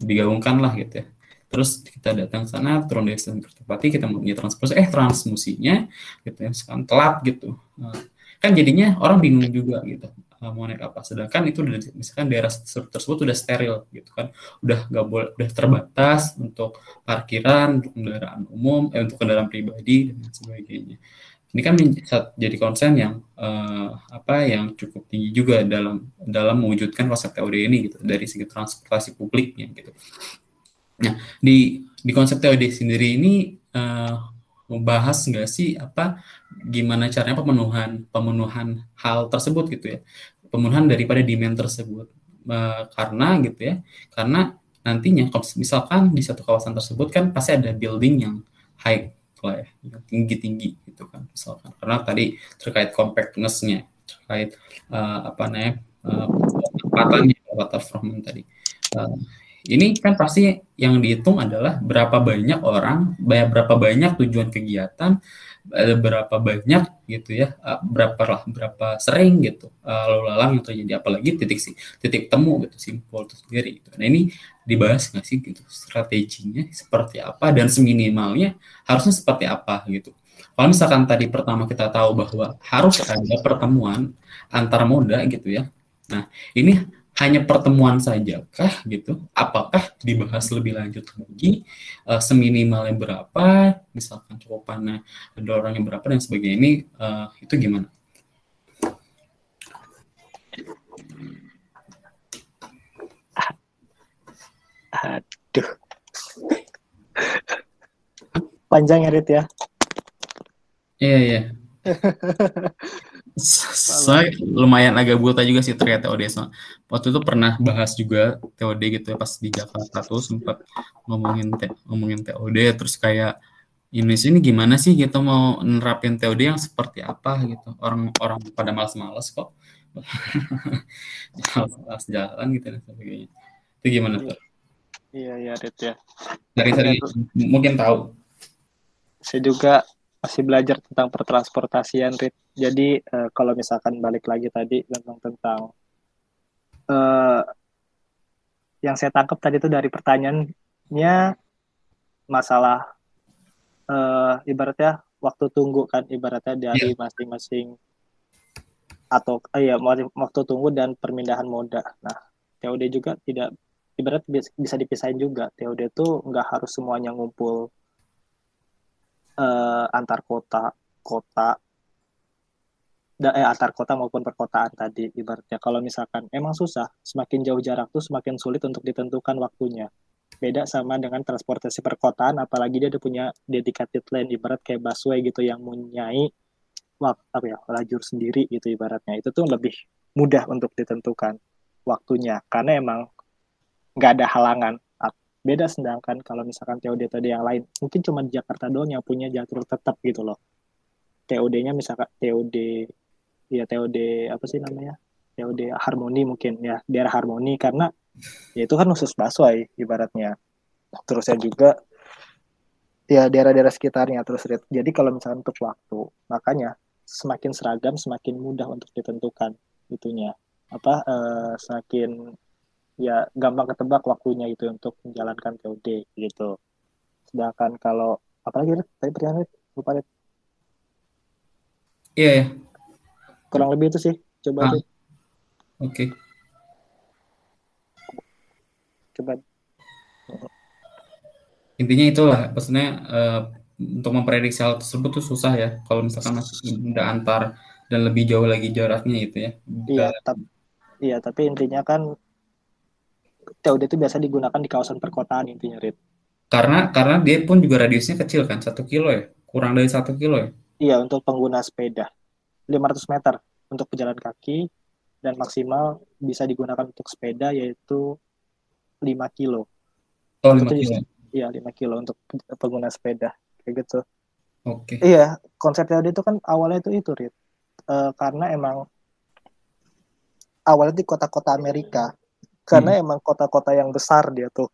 digabungkan lah gitu ya. Terus kita datang sana turun dari stasiun Kertapati kita mau punya transportasi eh transmusinya gitu ya sekarang telat gitu. Nah, kan jadinya orang bingung juga gitu eh, mau naik apa. Sedangkan itu misalkan daerah tersebut tersebut udah steril gitu kan. Udah nggak boleh udah terbatas untuk parkiran untuk kendaraan umum eh, untuk kendaraan pribadi dan sebagainya. Ini kan jadi konsen yang eh, apa yang cukup tinggi juga dalam dalam mewujudkan konsep TOD ini gitu dari segi transportasi publiknya gitu. Nah di di konsep TOD sendiri ini eh, membahas nggak sih apa gimana caranya pemenuhan pemenuhan hal tersebut gitu ya pemenuhan daripada demand tersebut. Eh, karena gitu ya karena nantinya kalau misalkan di satu kawasan tersebut kan pasti ada building yang high lah ya yang tinggi-tinggi gitu kan misalkan. Karena tadi terkait compactness-nya terkait eh, apa namanya uh, ketempatannya waterfront tadi. Eh, ini kan pasti yang dihitung adalah berapa banyak orang, berapa banyak tujuan kegiatan, ada berapa banyak gitu ya, berapa lah, berapa sering gitu lalu lalang yang terjadi, apalagi titik sih titik temu gitu simpul itu sendiri. Gitu. Nah ini dibahas nggak sih gitu strateginya seperti apa dan seminimalnya harusnya seperti apa gitu. Kalau misalkan tadi pertama kita tahu bahwa harus ada pertemuan antar moda gitu ya. Nah ini hanya pertemuan saja kah gitu? Apakah dibahas lebih lanjut lagi eh, seminimalnya berapa? Misalkan cukupannya ada orangnya berapa dan sebagainya ini eh, itu gimana? Aduh. Panjang ya, Rit ya. Iya iya. <laughs> Saya lumayan agak buta juga sih terkait TOD. So, Waktu itu pernah bahas juga TOD gitu ya pas di Jakarta tuh sempat ngomongin te- ngomongin TOD terus kayak Indonesia ini gimana sih gitu mau nerapin TOD yang seperti apa gitu. Orang-orang pada malas-malas kok. <laughs> malas jalan gitu dan sebagainya. Itu gimana tuh? Iya, iya, Rit ya. Dari dari mungkin tahu. Saya juga masih belajar tentang pertransportasian, Rit. Jadi eh, kalau misalkan balik lagi tadi tentang tentang eh, yang saya tangkap tadi itu dari pertanyaannya masalah eh, ibaratnya waktu tunggu kan ibaratnya dari masing-masing atau eh, ya waktu tunggu dan permindahan moda. Nah, TOD juga tidak ibarat bisa dipisahin juga. TOD itu nggak harus semuanya ngumpul uh, antar kota, kota, eh, antar kota maupun perkotaan tadi. Ibaratnya kalau misalkan emang susah, semakin jauh jarak tuh semakin sulit untuk ditentukan waktunya. Beda sama dengan transportasi perkotaan, apalagi dia ada punya dedicated lane, ibarat kayak busway gitu yang mempunyai apa ya lajur sendiri gitu ibaratnya itu tuh lebih mudah untuk ditentukan waktunya karena emang nggak ada halangan beda sedangkan kalau misalkan TOD tadi yang lain. Mungkin cuma di Jakarta doang yang punya jadwal tetap gitu loh. TOD-nya misalkan TOD ya TOD apa sih namanya? TOD harmoni mungkin ya daerah harmoni. Karena ya itu kan khusus busway ibaratnya. Terusnya juga ya daerah-daerah sekitarnya terus jadi kalau misalkan untuk waktu makanya semakin seragam semakin mudah untuk ditentukan itunya. Apa uh, semakin ya gampang ketebak waktunya itu untuk menjalankan TOD gitu. Sedangkan kalau apalagi tadi pertanyaan lupa deh iya ya kurang lebih itu sih coba ah. oke. Okay. coba. Intinya itulah maksudnya uh, untuk memprediksi hal tersebut tuh susah ya kalau misalkan udah antar dan lebih jauh lagi jaraknya itu ya. Iya, tapi iya, tapi intinya kan TOD itu biasa digunakan di kawasan perkotaan intinya, Rit. Karena karena dia pun juga radiusnya kecil kan, satu kilo ya, kurang dari satu kilo ya. Iya, untuk pengguna sepeda 500 meter untuk pejalan kaki dan maksimal bisa digunakan untuk sepeda yaitu 5 kilo. Oh, 5 kilo. Iya, 5 kilo untuk pengguna sepeda kayak gitu. Oke. Okay. Iya, konsep TOD itu kan awalnya itu itu Rit. Uh, karena emang awalnya di kota-kota Amerika. Karena hmm. emang kota-kota yang besar dia tuh.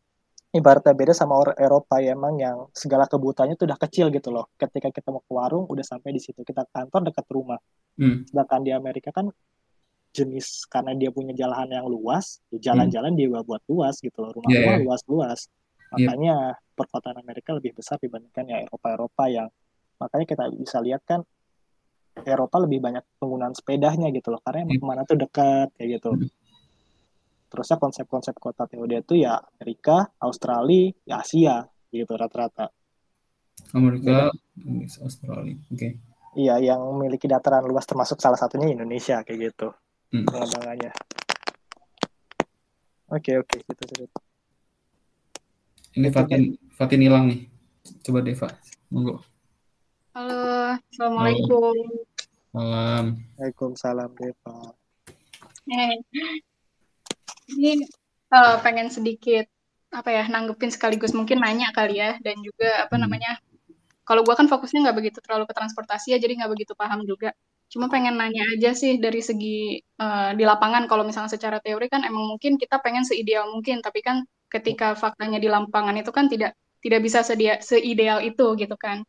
Ibaratnya beda sama orang Eropa ya emang yang segala kebutuhannya tuh udah kecil gitu loh. Ketika kita mau ke warung udah sampai di situ. Kita kantor dekat rumah. Hmm. Sedangkan di Amerika kan jenis karena dia punya jalan yang luas, ya jalan-jalan hmm. dia buat luas gitu loh. Rumah-rumah yeah, yeah. luas-luas. Iya. Makanya yeah. perkotaan Amerika lebih besar dibandingkan ya Eropa-Eropa yang makanya kita bisa lihat kan Eropa lebih banyak penggunaan sepedanya gitu loh karena emang yeah. ke mana tuh dekat kayak gitu. Mm. Terusnya konsep-konsep kota TOD itu ya Amerika, Australia, ya Asia gitu rata-rata. Amerika, ya. Australia, oke. Okay. Iya, yang memiliki dataran luas termasuk salah satunya Indonesia kayak gitu hmm. pengembangannya. Oke okay, oke okay, gitu ini Fatin Fatin hilang nih. Coba Deva, monggo. Halo, assalamualaikum. Salam. Waalaikumsalam Deva. Ini uh, pengen sedikit apa ya nanggepin sekaligus mungkin nanya kali ya dan juga apa hmm. namanya kalau gue kan fokusnya nggak begitu terlalu ke transportasi ya jadi nggak begitu paham juga cuma pengen nanya aja sih dari segi uh, di lapangan kalau misalnya secara teori kan emang mungkin kita pengen seideal mungkin tapi kan ketika faktanya di lapangan itu kan tidak tidak bisa sedia, seideal itu gitu kan.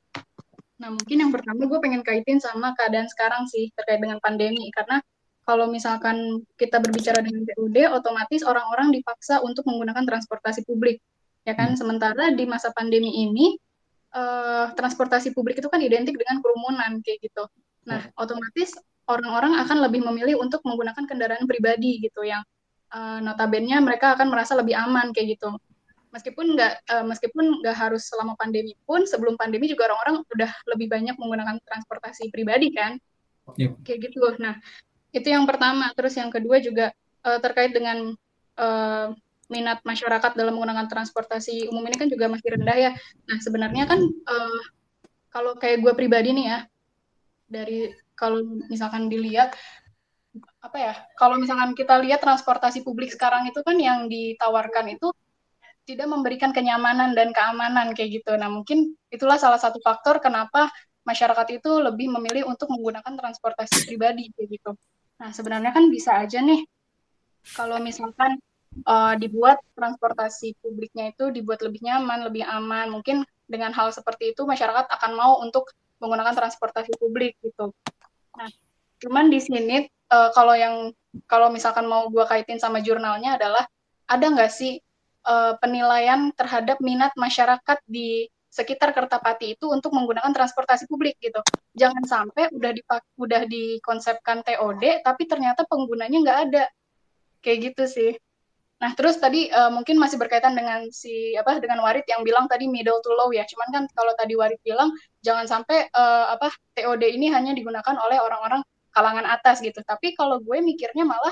Nah mungkin yang pertama gue pengen kaitin sama keadaan sekarang sih terkait dengan pandemi karena kalau misalkan kita berbicara dengan PUD otomatis orang-orang dipaksa untuk menggunakan transportasi publik ya kan. Hmm. Sementara di masa pandemi ini uh, transportasi publik itu kan identik dengan kerumunan kayak gitu. Nah hmm. otomatis orang-orang akan lebih memilih untuk menggunakan kendaraan pribadi gitu yang uh, notabene mereka akan merasa lebih aman kayak gitu meskipun nggak uh, meskipun nggak harus selama pandemi pun sebelum pandemi juga orang-orang udah lebih banyak menggunakan transportasi pribadi kan yep. kayak gitu nah itu yang pertama terus yang kedua juga uh, terkait dengan uh, minat masyarakat dalam menggunakan transportasi umum ini kan juga masih rendah ya nah sebenarnya kan uh, kalau kayak gue pribadi nih ya dari kalau misalkan dilihat apa ya kalau misalkan kita lihat transportasi publik sekarang itu kan yang ditawarkan itu tidak memberikan kenyamanan dan keamanan kayak gitu. Nah mungkin itulah salah satu faktor kenapa masyarakat itu lebih memilih untuk menggunakan transportasi pribadi kayak gitu. Nah sebenarnya kan bisa aja nih kalau misalkan uh, dibuat transportasi publiknya itu dibuat lebih nyaman, lebih aman. Mungkin dengan hal seperti itu masyarakat akan mau untuk menggunakan transportasi publik gitu. Nah, cuman di sini uh, kalau yang kalau misalkan mau gue kaitin sama jurnalnya adalah ada nggak sih uh, penilaian terhadap minat masyarakat di sekitar Kertapati itu untuk menggunakan transportasi publik gitu. Jangan sampai udah dipak udah dikonsepkan TOD tapi ternyata penggunanya nggak ada. Kayak gitu sih. Nah, terus tadi uh, mungkin masih berkaitan dengan si apa dengan Warid yang bilang tadi middle to low ya. Cuman kan kalau tadi Warid bilang jangan sampai uh, apa TOD ini hanya digunakan oleh orang-orang kalangan atas gitu. Tapi kalau gue mikirnya malah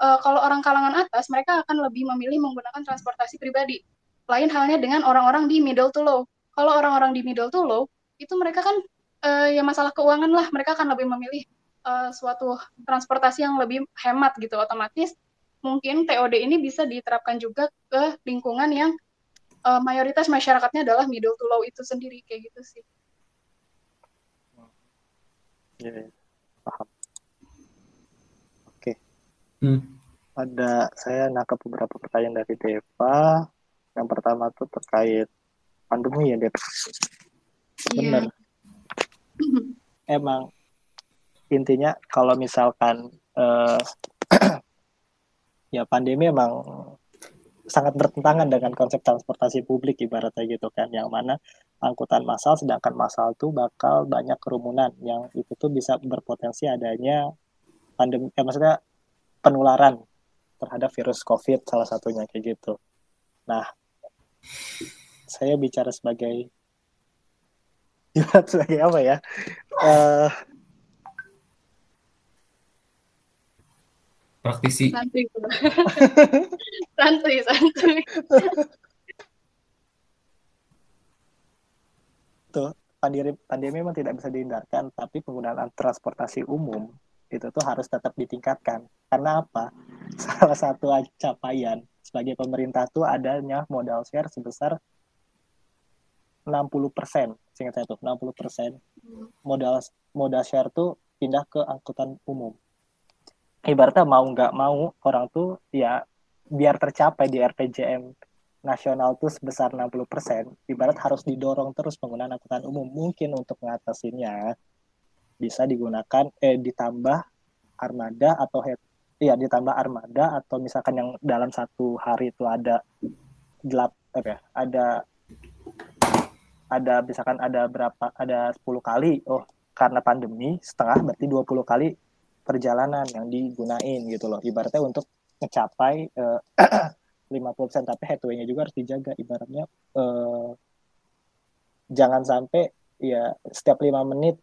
uh, kalau orang kalangan atas mereka akan lebih memilih menggunakan transportasi pribadi. Lain halnya dengan orang-orang di middle to low kalau orang-orang di middle to low itu mereka kan uh, ya masalah keuangan lah mereka akan lebih memilih uh, suatu transportasi yang lebih hemat gitu otomatis mungkin TOD ini bisa diterapkan juga ke lingkungan yang uh, mayoritas masyarakatnya adalah middle to low itu sendiri kayak gitu sih. Ya, yeah, paham. Oke. Okay. Hmm. Ada saya nangkep beberapa pertanyaan dari Deva. Yang pertama tuh terkait pandemi ya Dep. Iya. benar emang intinya kalau misalkan uh, <clears throat> ya pandemi emang sangat bertentangan dengan konsep transportasi publik ibaratnya gitu kan. Yang mana angkutan massal sedangkan massal tuh bakal banyak kerumunan yang itu tuh bisa berpotensi adanya pandemi eh, maksudnya penularan terhadap virus covid salah satunya kayak gitu. Nah saya bicara sebagai <laughs> sebagai apa ya? Uh, praktisi. Santri, <laughs> santri, santri. Tuh, pandemi, pandemi memang tidak bisa dihindarkan, tapi penggunaan transportasi umum itu tuh harus tetap ditingkatkan. Karena apa? <laughs> Salah satu capaian sebagai pemerintah tuh adanya modal share sebesar 60 persen, singkat saya tuh 60 persen modal modal share tuh pindah ke angkutan umum. Ibaratnya mau nggak mau orang tuh ya biar tercapai di RPJM nasional tuh sebesar 60 persen, ibarat harus didorong terus penggunaan angkutan umum. Mungkin untuk mengatasinya bisa digunakan eh ditambah armada atau head iya ditambah armada atau misalkan yang dalam satu hari itu ada gelap apa ya ada ada misalkan ada berapa ada 10 kali oh karena pandemi setengah berarti 20 kali perjalanan yang digunain gitu loh. Ibaratnya untuk mencapai uh, eh, <clears throat> 50% tapi headway-nya juga harus dijaga. Ibaratnya uh, jangan sampai ya setiap lima menit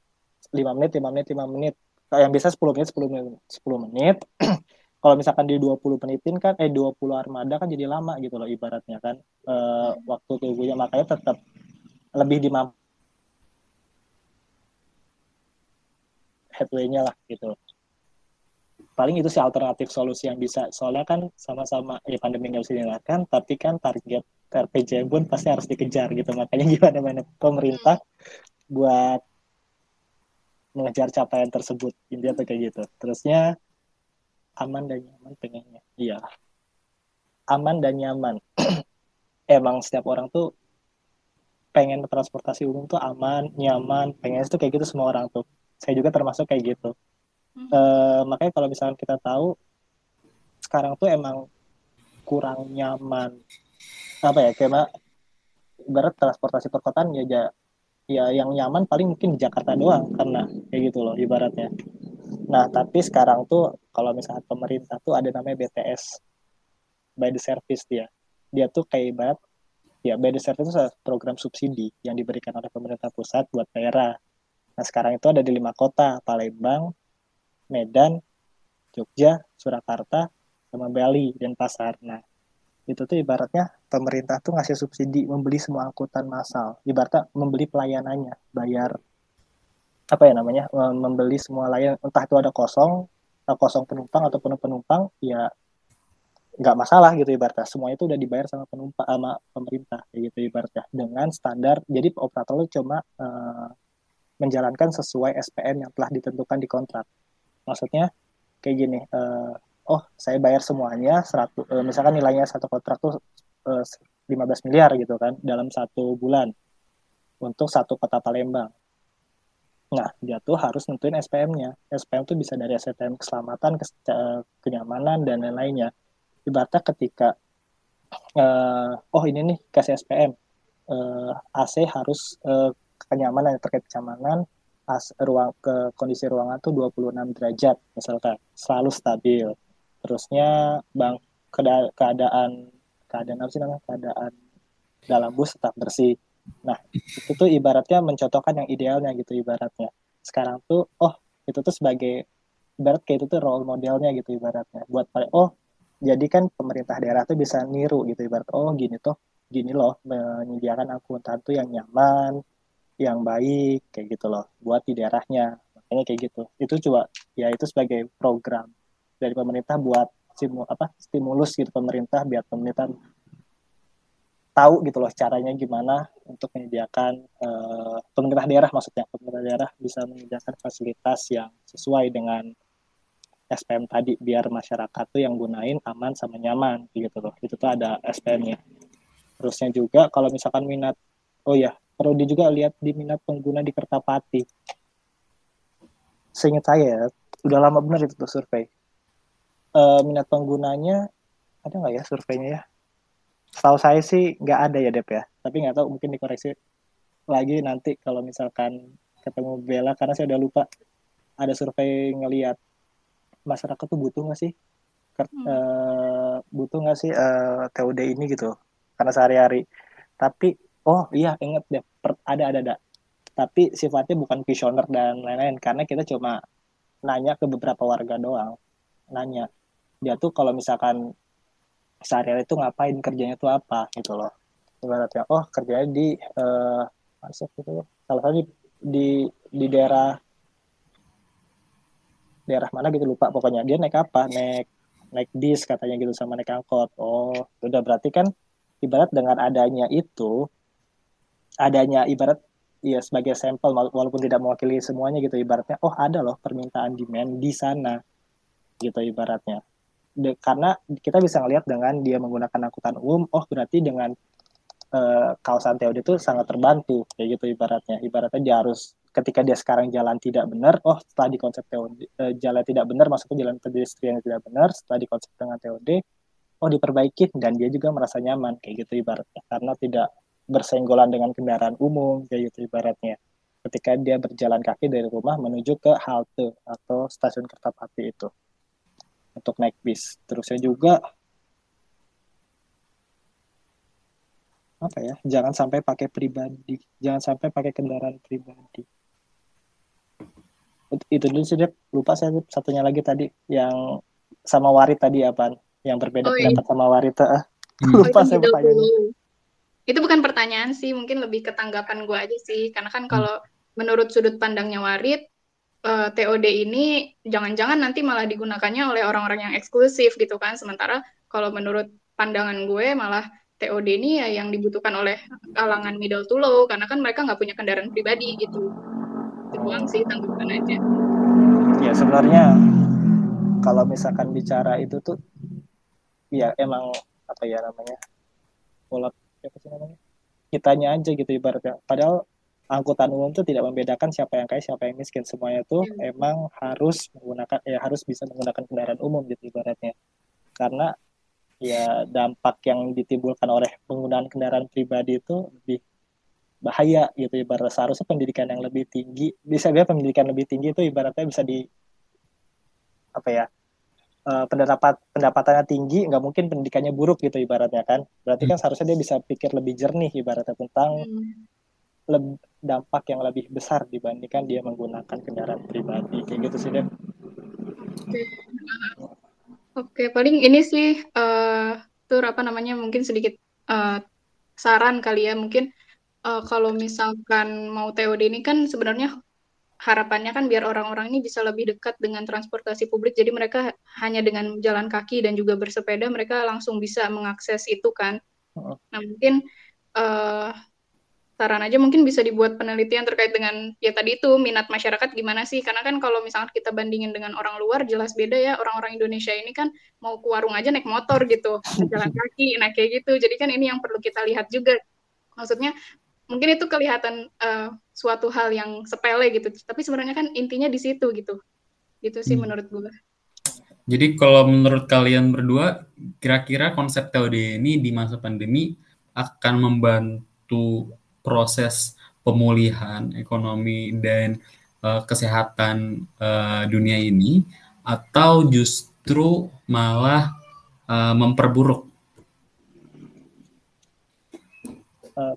lima menit lima menit lima menit. Yang biasa 10 menit 10 menit 10 menit. <clears throat> Kalau misalkan di 20 menitin kan eh 20 armada kan jadi lama gitu loh ibaratnya kan uh, waktu tunggunya. Makanya tetap lebih dimampu headway-nya lah gitu. Paling itu sih alternatif solusi yang bisa. Soalnya kan sama-sama ya pandemi nggak bisa dihindarkan tapi kan target RPJM pun pasti harus dikejar gitu. Makanya gimana mana pemerintah buat mengejar capaian tersebut. Intinya tuh kayak gitu. Terusnya aman dan nyaman pengennya. Iya. Aman dan nyaman. <clears throat> Emang setiap orang tuh pengen transportasi umum tuh aman, nyaman, pengen itu kayak gitu semua orang tuh. Saya juga termasuk kayak gitu. Hmm. Uh, makanya kalau misalnya kita tahu sekarang tuh emang kurang nyaman apa ya kayak ibarat transportasi perkotaan ya ja, ya yang nyaman paling mungkin di Jakarta doang karena kayak gitu loh ibaratnya. Nah tapi sekarang tuh kalau misalnya pemerintah tuh ada namanya BTS by the service dia. Dia tuh kayak ibarat Ya, BDSR itu program subsidi yang diberikan oleh pemerintah pusat buat daerah. Nah, sekarang itu ada di lima kota, Palembang, Medan, Jogja, Surakarta, sama Bali, dan Pasar. Nah, itu tuh ibaratnya pemerintah tuh ngasih subsidi membeli semua angkutan massal. Ibaratnya membeli pelayanannya, bayar apa ya namanya, membeli semua layanan, entah itu ada kosong, kosong penumpang atau penuh penumpang, ya nggak masalah gitu ibaratnya. Semuanya itu udah dibayar sama penumpang sama pemerintah gitu ibaratnya dengan standar. Jadi operator lu cuma uh, menjalankan sesuai SPM yang telah ditentukan di kontrak. Maksudnya kayak gini uh, oh saya bayar semuanya 100 uh, misalkan nilainya satu kontrak tuh uh, 15 miliar gitu kan dalam satu bulan untuk satu kota Palembang. Nah, dia tuh harus nentuin SPM-nya. SPM tuh bisa dari SPM keselamatan, kenyamanan, dan lain-lainnya ibaratnya ketika uh, oh ini nih kasih SPM uh, AC harus uh, kenyamanan terkait kenyamanan as, ruang ke kondisi ruangan tuh 26 derajat misalkan. Selalu stabil. Terusnya bang keadaan keadaan apa sih namanya? Keadaan dalam bus tetap bersih. Nah itu tuh ibaratnya mencontohkan yang idealnya gitu ibaratnya. Sekarang tuh oh itu tuh sebagai ibarat kayak itu tuh role modelnya gitu ibaratnya. Buat oh jadi kan pemerintah daerah tuh bisa niru gitu ibarat oh gini tuh gini loh menyediakan akuntan tuh yang nyaman yang baik kayak gitu loh buat di daerahnya. Makanya kayak gitu. Itu coba ya itu sebagai program dari pemerintah buat simu apa stimulus gitu pemerintah biar pemerintah tahu gitu loh caranya gimana untuk menyediakan uh, pemerintah daerah maksudnya pemerintah daerah bisa menyediakan fasilitas yang sesuai dengan SPM tadi biar masyarakat tuh yang gunain aman sama nyaman gitu loh. Itu tuh ada SPM-nya terusnya juga kalau misalkan minat oh ya perlu di juga lihat di minat pengguna di Kertapati. Seingat saya ya, udah lama bener itu tuh survei. Uh, minat penggunanya ada nggak ya surveinya ya? Setahu saya sih nggak ada ya Dep ya. Tapi nggak tahu mungkin dikoreksi lagi nanti kalau misalkan ketemu Bella karena saya udah lupa ada survei ngelihat masyarakat tuh butuh nggak sih? Hmm. uh, butuh nggak sih uh, eh, TOD ini gitu karena sehari-hari. Tapi oh iya inget deh per, ada ada ada. Tapi sifatnya bukan visioner dan lain-lain. Karena kita cuma nanya ke beberapa warga doang. Nanya dia tuh kalau misalkan sehari-hari itu ngapain? Kerjanya tuh apa? Gitu loh. Ibaratnya oh kerjanya di uh, gitu salah satu di, di di daerah daerah mana gitu lupa pokoknya. Dia naik apa? Naik naik bis katanya gitu sama naik angkot. Oh udah berarti kan ibarat dengan adanya itu adanya ibarat ya sebagai sampel walaupun tidak mewakili semuanya gitu ibaratnya oh ada loh permintaan demand di sana gitu ibaratnya. De, karena kita bisa ngelihat dengan dia menggunakan angkutan umum oh berarti dengan uh, kawasan TOD itu sangat terbantu kayak gitu ibaratnya. Ibaratnya dia harus ketika dia sekarang jalan tidak benar, oh setelah di konsep TOD eh, jalan tidak benar, maksudnya jalan pedestrian tidak benar, setelah di konsep dengan TOD, oh diperbaiki dan dia juga merasa nyaman kayak gitu ibaratnya, karena tidak bersenggolan dengan kendaraan umum kayak gitu ibaratnya. Ketika dia berjalan kaki dari rumah menuju ke halte atau stasiun kereta api itu untuk naik bis. Terusnya juga apa ya? Jangan sampai pakai pribadi, jangan sampai pakai kendaraan pribadi itu dulu sih Dep. lupa saya satunya lagi tadi yang sama Warit tadi apa yang berbeda oh, iya. pendapat sama Warit ah. Hmm. <laughs> lupa oh, saya pertanyaannya itu bukan pertanyaan sih mungkin lebih ke tanggapan gue aja sih karena kan hmm. kalau menurut sudut pandangnya Warit uh, eh, TOD ini jangan-jangan nanti malah digunakannya oleh orang-orang yang eksklusif gitu kan sementara kalau menurut pandangan gue malah TOD ini ya yang dibutuhkan oleh kalangan middle to low karena kan mereka nggak punya kendaraan pribadi gitu doang sih tanggapan aja. Ya sebenarnya kalau misalkan bicara itu tuh ya emang apa ya namanya pola apa sih namanya kitanya aja gitu ibaratnya. Padahal angkutan umum tuh tidak membedakan siapa yang kaya siapa yang miskin. Semuanya tuh hmm. emang harus menggunakan ya harus bisa menggunakan kendaraan umum gitu ibaratnya. Karena ya dampak yang ditimbulkan oleh penggunaan kendaraan pribadi itu lebih bahaya gitu ibarat seharusnya pendidikan yang lebih tinggi bisa dia pendidikan lebih tinggi itu ibaratnya bisa di apa ya uh, pendapat pendapatannya tinggi nggak mungkin pendidikannya buruk gitu ibaratnya kan berarti kan hmm. seharusnya dia bisa pikir lebih jernih ibaratnya tentang hmm. dampak yang lebih besar dibandingkan dia menggunakan kendaraan pribadi kayak gitu sih deh Oke, okay, paling ini sih uh, tur apa namanya mungkin sedikit uh, saran kali ya mungkin uh, kalau misalkan mau TOD ini kan sebenarnya harapannya kan biar orang-orang ini bisa lebih dekat dengan transportasi publik. Jadi mereka hanya dengan jalan kaki dan juga bersepeda mereka langsung bisa mengakses itu kan. Nah mungkin uh, saran aja mungkin bisa dibuat penelitian terkait dengan ya tadi itu minat masyarakat gimana sih? Karena kan kalau misalnya kita bandingin dengan orang luar jelas beda ya. Orang-orang Indonesia ini kan mau ke warung aja naik motor gitu jalan kaki nah kayak gitu. Jadi kan ini yang perlu kita lihat juga. Maksudnya mungkin itu kelihatan uh, suatu hal yang sepele gitu tapi sebenarnya kan intinya di situ gitu gitu sih hmm. menurut gue jadi kalau menurut kalian berdua kira-kira konsep TOD ini di masa pandemi akan membantu proses pemulihan ekonomi dan uh, kesehatan uh, dunia ini atau justru malah uh, memperburuk? Uh,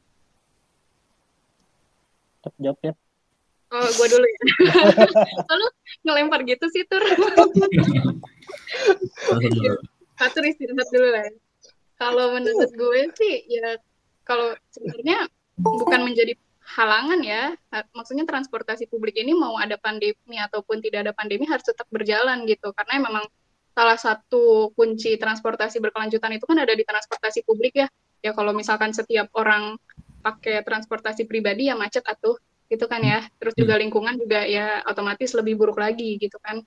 jawab ya. Oh, gue dulu ya. <laughs> Lalu ngelempar gitu sih, Tur. <laughs> Satu istirahat dulu lah. Kalau menurut gue sih, ya kalau sebenarnya bukan menjadi halangan ya. Maksudnya transportasi publik ini mau ada pandemi ataupun tidak ada pandemi harus tetap berjalan gitu. Karena memang salah satu kunci transportasi berkelanjutan itu kan ada di transportasi publik ya. Ya kalau misalkan setiap orang pakai transportasi pribadi ya macet atuh gitu kan ya. Terus juga lingkungan juga ya otomatis lebih buruk lagi gitu kan.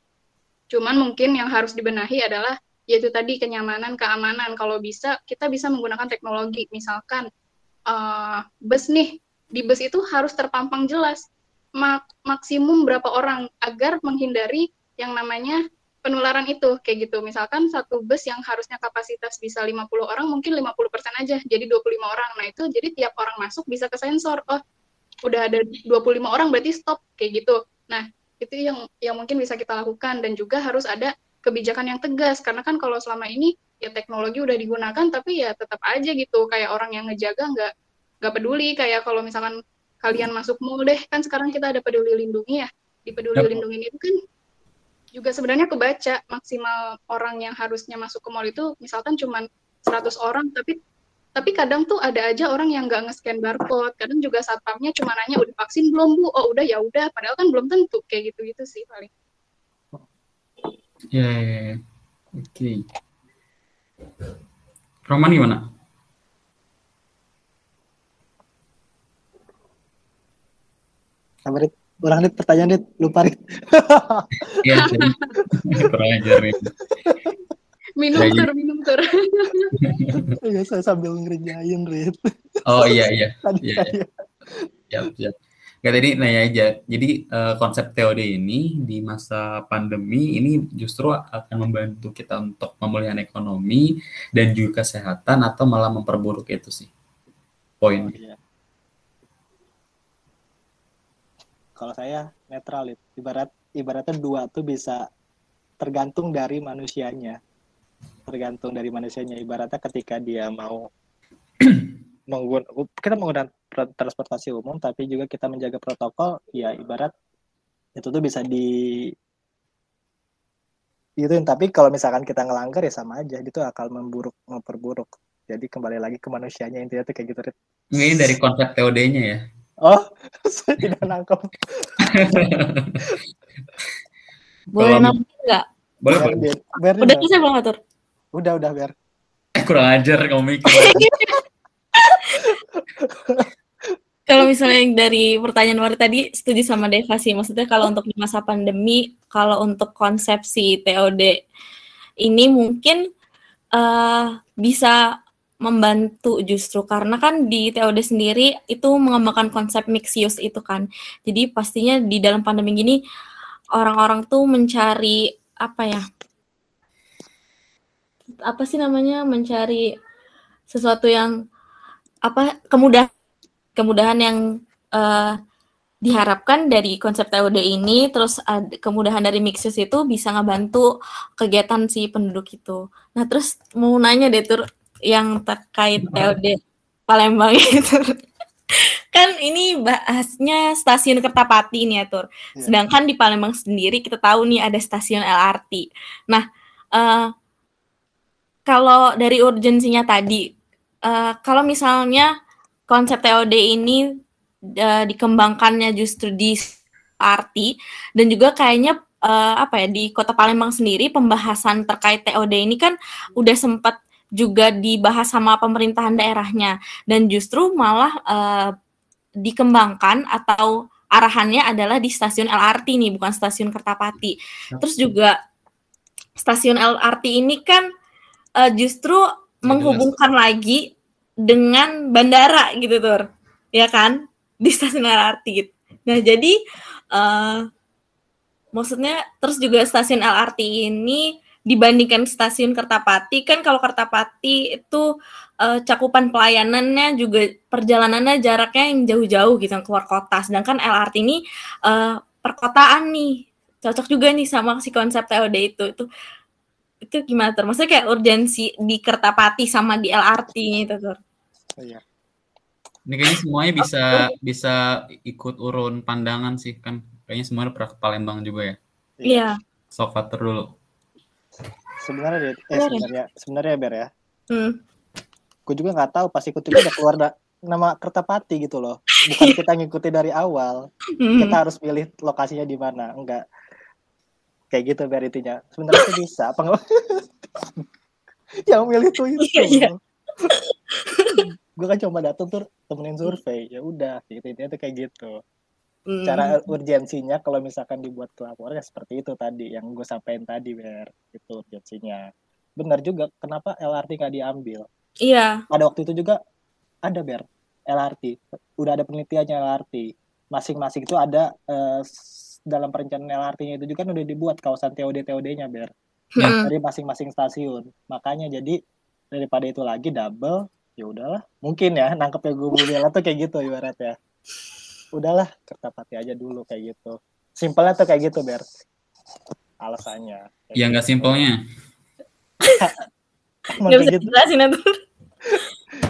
Cuman mungkin yang harus dibenahi adalah yaitu tadi kenyamanan, keamanan. Kalau bisa kita bisa menggunakan teknologi. Misalkan uh, bus nih, di bus itu harus terpampang jelas mak maksimum berapa orang agar menghindari yang namanya penularan itu kayak gitu. Misalkan satu bus yang harusnya kapasitas bisa 50 orang mungkin 50% aja jadi 25 orang. Nah, itu jadi tiap orang masuk bisa ke sensor. Oh, udah ada 25 orang berarti stop kayak gitu. Nah, itu yang yang mungkin bisa kita lakukan dan juga harus ada kebijakan yang tegas karena kan kalau selama ini ya teknologi udah digunakan tapi ya tetap aja gitu kayak orang yang ngejaga nggak nggak peduli kayak kalau misalkan kalian masuk mall deh kan sekarang kita ada peduli lindungi ya di peduli yep. lindungi itu kan juga sebenarnya kebaca maksimal orang yang harusnya masuk ke mall itu misalkan cuma 100 orang tapi tapi kadang tuh ada aja orang yang nggak nge-scan barcode. Kadang juga satpamnya cuma nanya udah vaksin belum bu? Oh udah ya udah. Padahal kan belum tentu kayak gitu gitu sih paling. Ya yeah, yeah. oke. Okay. Roman gimana? Kabarit, orang nih pertanyaan nih lupa nih. <laughs> Iya, kurang ajar nih minum tur minum tur <laughs> ya saya sambil ngerjain Rit oh iya iya <laughs> iya ya ya Gak tadi nanya aja. Jadi uh, konsep TOD ini di masa pandemi ini justru akan membantu kita untuk pemulihan ekonomi dan juga kesehatan atau malah memperburuk itu sih poin. Oh, iya. Kalau saya netral ibarat ibaratnya dua tuh bisa tergantung dari manusianya. Tergantung dari manusianya. Ibaratnya ketika dia mau <clears throat> menggunakan kita menggunakan transportasi umum tapi juga kita menjaga protokol ya ibarat itu tuh bisa di itu. Tapi kalau misalkan kita ngelanggar ya sama aja itu akan memburuk memperburuk. Jadi kembali lagi ke manusianya intinya tuh kayak gitu ini dari konsep TOD-nya ya oh <laughs> saya tidak nangkep <laughs> boleh nambah nggak boleh boleh udah bisa belum atur Udah, udah biar. Eh, kurang ajar kamu mikir. <laughs> kalau misalnya yang dari pertanyaan Wari tadi setuju sama Deva sih. Maksudnya kalau untuk di masa pandemi, kalau untuk konsepsi TOD ini mungkin uh, bisa membantu justru karena kan di TOD sendiri itu mengembangkan konsep mix use itu kan. Jadi pastinya di dalam pandemi gini orang-orang tuh mencari apa ya? apa sih namanya mencari sesuatu yang apa kemudahan kemudahan yang uh, diharapkan dari konsep TOD ini terus ada kemudahan dari mixes itu bisa ngebantu kegiatan si penduduk itu. Nah, terus mau nanya deh tur yang terkait TOD Palembang <laughs> itu. kan ini bahasnya stasiun Kertapati nih ya, Tur. Iya. Sedangkan di Palembang sendiri kita tahu nih ada stasiun LRT. Nah, uh, kalau dari urgensinya tadi, uh, kalau misalnya konsep TOD ini uh, dikembangkannya justru di arti dan juga kayaknya uh, apa ya di Kota Palembang sendiri pembahasan terkait TOD ini kan udah sempat juga dibahas sama pemerintahan daerahnya. Dan justru malah uh, dikembangkan atau arahannya adalah di stasiun LRT nih bukan stasiun Kertapati. Terus juga stasiun LRT ini kan uh, justru menghubungkan lagi dengan bandara gitu tur. Ya kan? Di stasiun LRT gitu. nah jadi uh, maksudnya terus juga stasiun LRT ini dibandingkan stasiun Kertapati kan kalau Kertapati itu uh, cakupan pelayanannya juga perjalanannya jaraknya yang jauh-jauh gitu keluar kota sedangkan LRT ini uh, perkotaan nih cocok juga nih sama si konsep TOD itu itu itu gimana tuh maksudnya kayak urgensi di Kertapati sama di LRT itu tuh Iya. Ini kayaknya semuanya bisa bisa ikut urun pandangan sih kan. Kayaknya semuanya pernah ke Palembang juga ya. iya Sok Fatur dulu. Sebenarnya deh, eh sebenarnya sebenarnya Ber ya. hmm. Gue juga nggak tahu pas ikut udah keluar da- nama Kertapati gitu loh. Bukan kita ngikuti dari awal. Hmm. Kita harus pilih lokasinya di mana. Enggak. Kayak gitu Ber intinya. Sebenarnya itu bisa. <laughs> Yang milih tuh itu. Iya, iya. gue kan cuma datang tuh temenin survei ya udah gitu intinya tuh kayak gitu Hmm. cara urgensinya kalau misalkan dibuat laporan ya seperti itu tadi yang gue sampaikan tadi ber. Itu urgensinya. Benar juga kenapa LRT nggak diambil? Iya. Ada waktu itu juga ada ber LRT udah ada penelitiannya LRT masing-masing itu ada eh, dalam perencanaan LRT-nya itu juga kan udah dibuat kawasan TOD TOD-nya ber. Hmm. dari masing-masing stasiun. Makanya jadi daripada itu lagi double ya udahlah. Mungkin ya nangkepnya gue bela tuh kayak gitu ibaratnya udahlah Kertapati aja dulu kayak gitu. Simpelnya tuh kayak gitu ber. Alasannya. Ya nggak gitu. simpelnya. <laughs> Nggak bisa gitu. dijelasin itu. <laughs>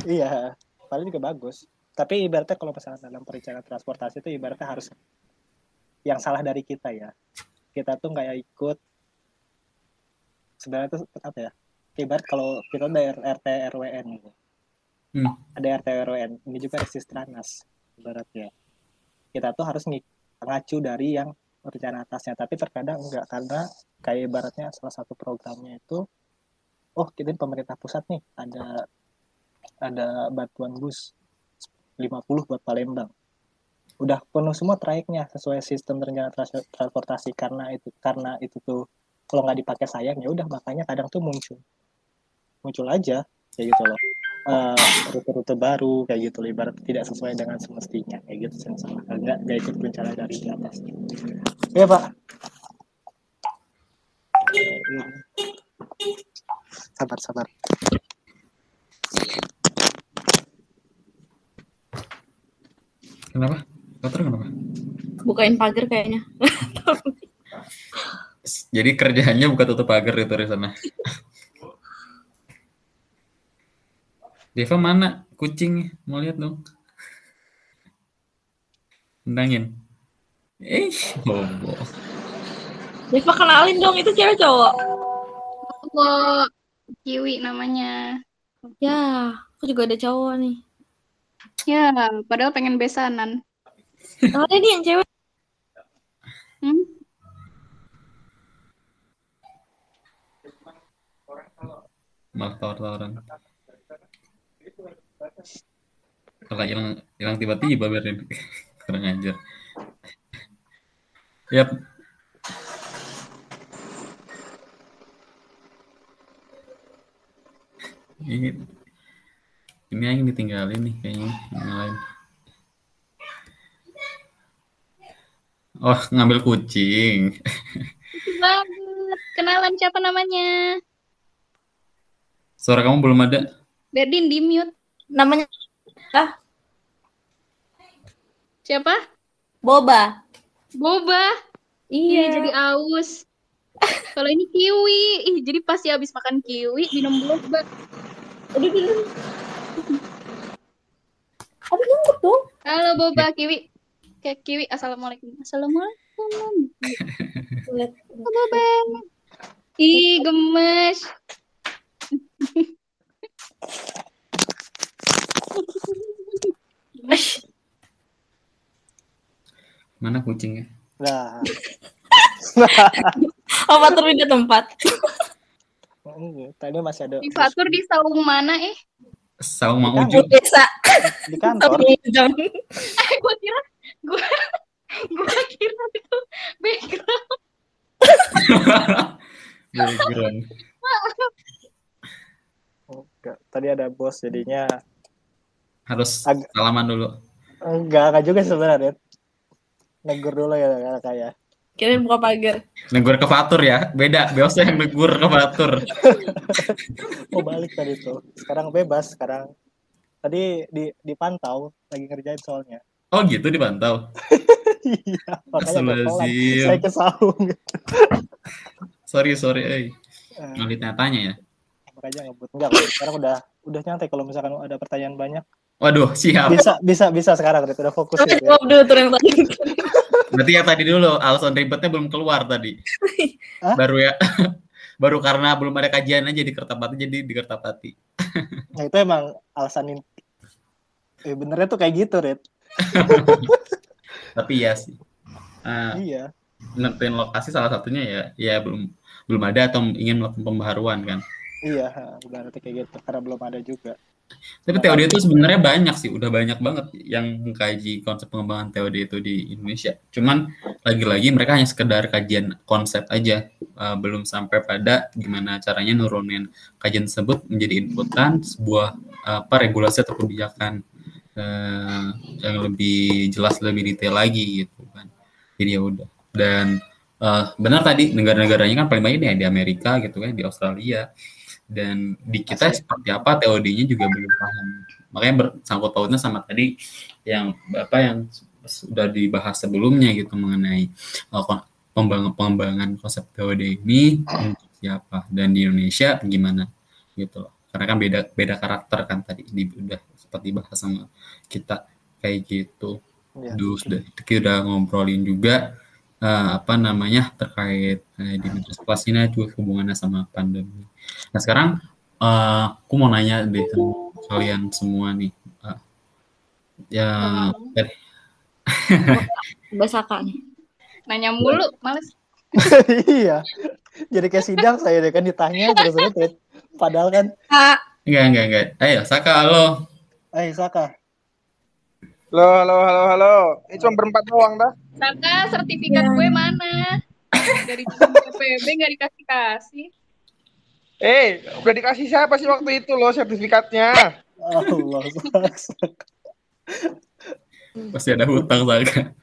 Iya paling juga bagus. Tapi ibaratnya kalau misalnya dalam perencanaan transportasi itu ibaratnya harus yang salah dari kita ya. Kita tuh nggak ikut. Sebenarnya tuh apa ya? Ibarat kalau kita ada RT RWN gitu. Hmm. ada RT RWN ini juga resistranas ibaratnya kita tuh harus ngacu dari yang rencana atasnya. Tapi terkadang enggak karena kayak ibaratnya salah satu programnya itu oh kita pemerintah pusat nih ada ada bantuan bus 50 buat Palembang. Udah penuh semua trayeknya sesuai sistem rencana trans- transportasi. Karena itu karena itu tuh kalau nggak dipakai sayang ya udah makanya kadang tuh muncul. Muncul aja kayak gitu loh Eh, rute-rute baru kayak gitu. Ibarat tidak sesuai dengan semestinya. Kayak gitu sih salah nggak nggak ikut rencana dari di atas. Ya pak. Sabar sabar. Kenapa? Fatur kenapa? bukain pagar kayaknya. Jadi kerjaannya buka tutup pagar itu di sana. Deva mana? Kucing mau lihat dong. Tendangin. Eh, bobo. Deva kenalin dong itu cewek cowok Kok Kiwi namanya. ya aku juga ada cowok nih Ya, padahal pengen besanan. ada nih yang cewek Hmm? Malah tawar-tawaran. Kalau hilang hilang tiba-tiba berin. <laughs> Kurang ajar. Yap. Ini ini yang ditinggalin nih kayaknya yang lain. Oh, ngambil kucing. Banget. Kenalan siapa namanya? Suara kamu belum ada. Berdin di mute. Namanya Siapa? Boba Boba. Iya jadi aus. Kalau ini kiwi, ih jadi pasti habis makan kiwi minum boba. aduh aduh aduh aduh tuh Halo boba kiwi. Kayak kiwi, assalamualaikum. Assalamualaikum. Halo, boba. Ih gemes. Mana kucingnya? nah <laughs> apa terpindah tempat Hmm, tadi masih ada Di Fatur di saung mana eh? Saung Mang Kan Uju. desa di kantor. <laughs> Eh, gue kira gue gue kira itu background. <laughs> Background. Enggak, tadi ada bos jadinya Harus Ag- salaman dulu. enggak enggak juga sebenarnya negur dulu ya kayak Kirain buka pagar. Negur ke Fatur ya. Beda, biasa yang negur ke Fatur. <laughs> Oh balik tadi tuh. Sekarang bebas. Sekarang tadi di dipantau lagi ngerjain soalnya. Oh gitu dipantau. <laughs> Iya, makanya. Saya ke saung. Sorry, sorry. Eh. Eh, Ngelit tanya ya. makanya ngebut enggak. Sekarang udah udah nyantai kalau misalkan ada pertanyaan banyak. Waduh, siap. Bisa bisa bisa sekarang Rit. udah fokus Oke, gitu ya. jawab dulu tuh yang tadi. Berarti yang tadi dulu alasan ribetnya belum keluar tadi. Hah? Baru ya. <laughs> Baru karena belum ada kajian aja di Kertapati jadi di Kertapati. Nah itu emang alasan in- eh, benernya tuh kayak gitu, Rit. <laughs> Tapi ya sih. Eh, Iya. nentuin lokasi salah satunya ya ya belum belum ada atau ingin melakukan pembaharuan kan. Iya, berarti kayak gitu karena belum ada juga. Tapi TOD itu sebenarnya banyak sih, udah banyak banget yang mengkaji konsep pengembangan TOD itu di Indonesia. Cuman lagi-lagi mereka hanya sekedar kajian konsep aja, eh, belum sampai pada gimana caranya nurunin kajian tersebut menjadi inputan sebuah apa regulasi atau kebijakan eh, yang lebih jelas lebih detail lagi gitu kan. Jadi ya udah. Dan eh, benar tadi negara-negaranya kan paling banyak ya di Amerika gitu kan, di Australia dan di kita Asli. seperti apa TOD-nya juga belum paham. Makanya bersangkut pautnya sama tadi yang apa yang sudah dibahas sebelumnya gitu mengenai uh, kon- pengembangan konsep TOD ini untuk siapa dan di Indonesia gimana gitu loh. Karena kan beda beda karakter kan tadi di, udah seperti bahas sama kita kayak gitu. Iya. Terus udah kita udah ngobrolin juga eh, apa namanya terkait eh, di kelas ini juga hubungannya sama pandemi. Nah sekarang eh, aku mau nanya deh sama kalian semua nih. Eh, ya <laughs> Basaka nih. Nanya mulu, males. <laughs> iya. Jadi kayak sidang saya deh kan ditanya terus. Padahal kan, Kak, enggak enggak enggak. Ayo Saka halo. eh Saka, Halo, halo, halo, halo. Ini cuma berempat doang dah. Saka, sertifikat Ya. gue mana? Dari PPB nggak dikasih-kasih. Eh, udah dikasih siapa sih waktu itu loh sertifikatnya? Allah. Pasti ada hutang Saka.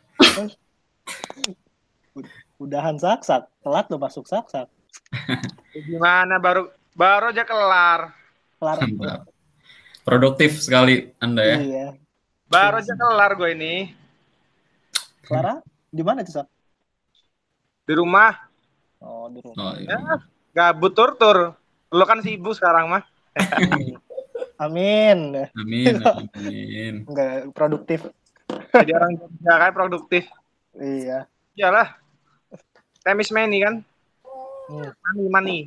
Udahan sak-sak, telat lo masuk sak-sak. <laughs> Gimana baru baru aja kelar. Kelar. Produktif sekali Anda ya. Iya. Baru aja kelar gue ini Clara, di mana tuh Sak? di rumah. Oh, di rumah. Oh, Ya, iya. gabut tur-tur. Lo kan sibuk sekarang mah. <laughs> Amin. Amin, <laughs> amin. Enggak produktif. Jadi orang kerja kayak produktif. Iya. Iyalah. Time is money kan? Hmm. Money, money.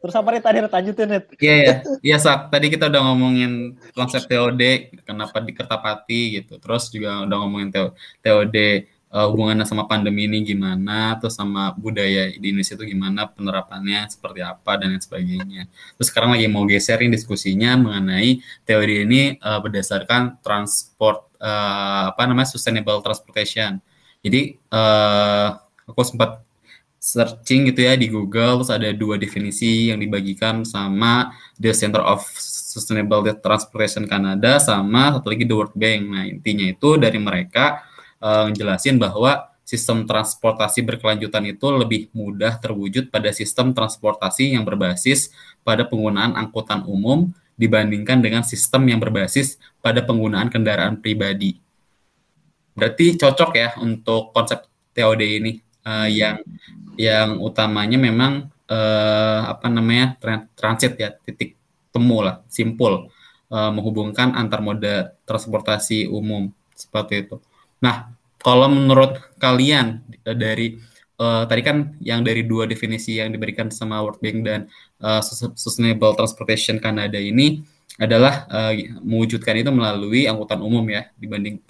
Terus apa nih tadi lanjutin Rit? Iya ya, iya Sak. Tadi kita udah ngomongin konsep TOD, kenapa di Kertapati gitu. Terus juga udah ngomongin TO- TOD eh, hubungannya sama pandemi ini gimana, terus sama budaya di Indonesia itu gimana penerapannya seperti apa dan lain sebagainya. Terus sekarang lagi mau geserin diskusinya mengenai teori ini eh, berdasarkan transport eh, apa namanya sustainable transportation. Jadi eh, aku sempat searching gitu ya di Google terus ada dua definisi yang dibagikan sama The Center of Sustainable Transportation Canada sama satu lagi The World Bank. Nah, intinya itu dari mereka ngejelasin bahwa sistem transportasi berkelanjutan itu lebih mudah terwujud pada sistem transportasi yang berbasis pada penggunaan angkutan umum dibandingkan dengan sistem yang berbasis pada penggunaan kendaraan pribadi. Berarti cocok ya untuk konsep TOD ini eh, yang yang utamanya memang eh, apa namanya tran- transit ya titik temu lah simpul eh, menghubungkan antar moda transportasi umum seperti itu. Nah kalau menurut kalian dari eh, tadi kan yang dari dua definisi yang diberikan sama World Bank dan Sus- Sustainable Transportation Canada ini adalah eh, mewujudkan itu melalui angkutan umum ya dibanding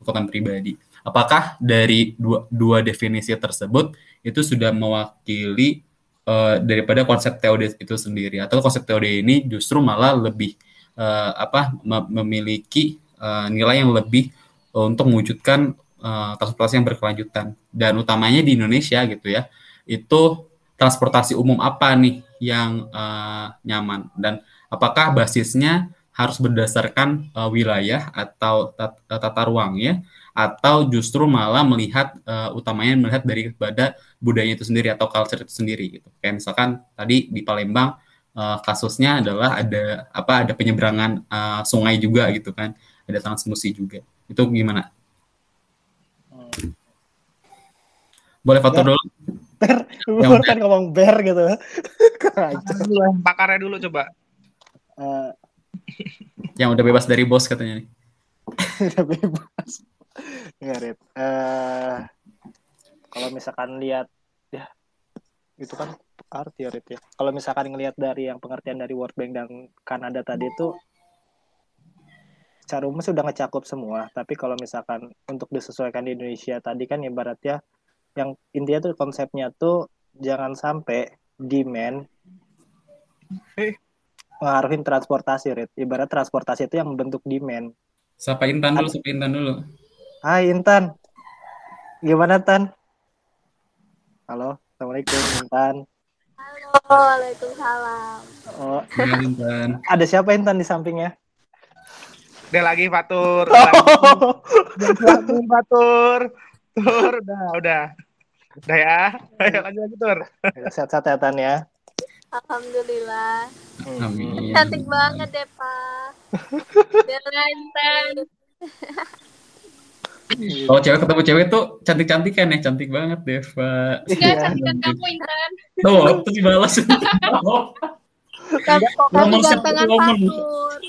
angkutan pribadi. Apakah dari dua, dua definisi tersebut itu sudah mewakili eh, daripada konsep TOD itu sendiri? Atau konsep TOD ini justru malah lebih eh, apa me- memiliki eh, nilai yang lebih untuk mewujudkan eh, transportasi yang berkelanjutan? Dan utamanya di Indonesia gitu ya itu transportasi umum apa nih yang eh, nyaman? Dan apakah basisnya harus berdasarkan eh, wilayah atau tat- tata ruang ya atau justru malah melihat uh, utamanya melihat dari kepada budaya itu sendiri atau culture itu sendiri gitu. Kayak misalkan tadi di Palembang uh, kasusnya adalah ada apa ada penyeberangan uh, sungai juga gitu kan, ada transmusi juga. Itu gimana? Hmm. Boleh foto ya. dulu? Ber, yang kan ngomong ber gitu. <laughs> dulu, pakarnya dulu coba. Uh, yang udah bebas dari bos katanya nih. <laughs> udah bebas. Enggak, Uh, kalau misalkan lihat ya itu kan arti ya, ya. Kalau misalkan ngelihat dari yang pengertian dari World Bank dan Kanada tadi itu secara umum sudah ngecakup semua. Tapi kalau misalkan untuk disesuaikan di Indonesia tadi kan ibaratnya yang intinya tuh konsepnya tuh jangan sampai demand eh. mengaruhin transportasi, Rit. Ibarat transportasi itu yang membentuk demand. Sapa Intan dulu, sapa Intan dulu. Hai Intan. Gimana Tan? Halo, Assalamualaikum Intan. Halo, Waalaikumsalam. Oh, ya, Intan. Ada siapa Intan di sampingnya? Dia lagi Fatur. Oh. Lagi Fatur. Tur, udah, udah. Udah ya. Ayo lanjut lagi Tur. Sehat-sehat ya Tan ya. Alhamdulillah. Amin. Cantik banget deh, Pak. <laughs> Intan. <laughs> Kalau cewek ketemu cewek tuh cantik-cantik kan ya, cantik banget deh, Pak. Iya, cantik kamu Intan. Tuh, terus dibalas. Kamu gantengan Fatur.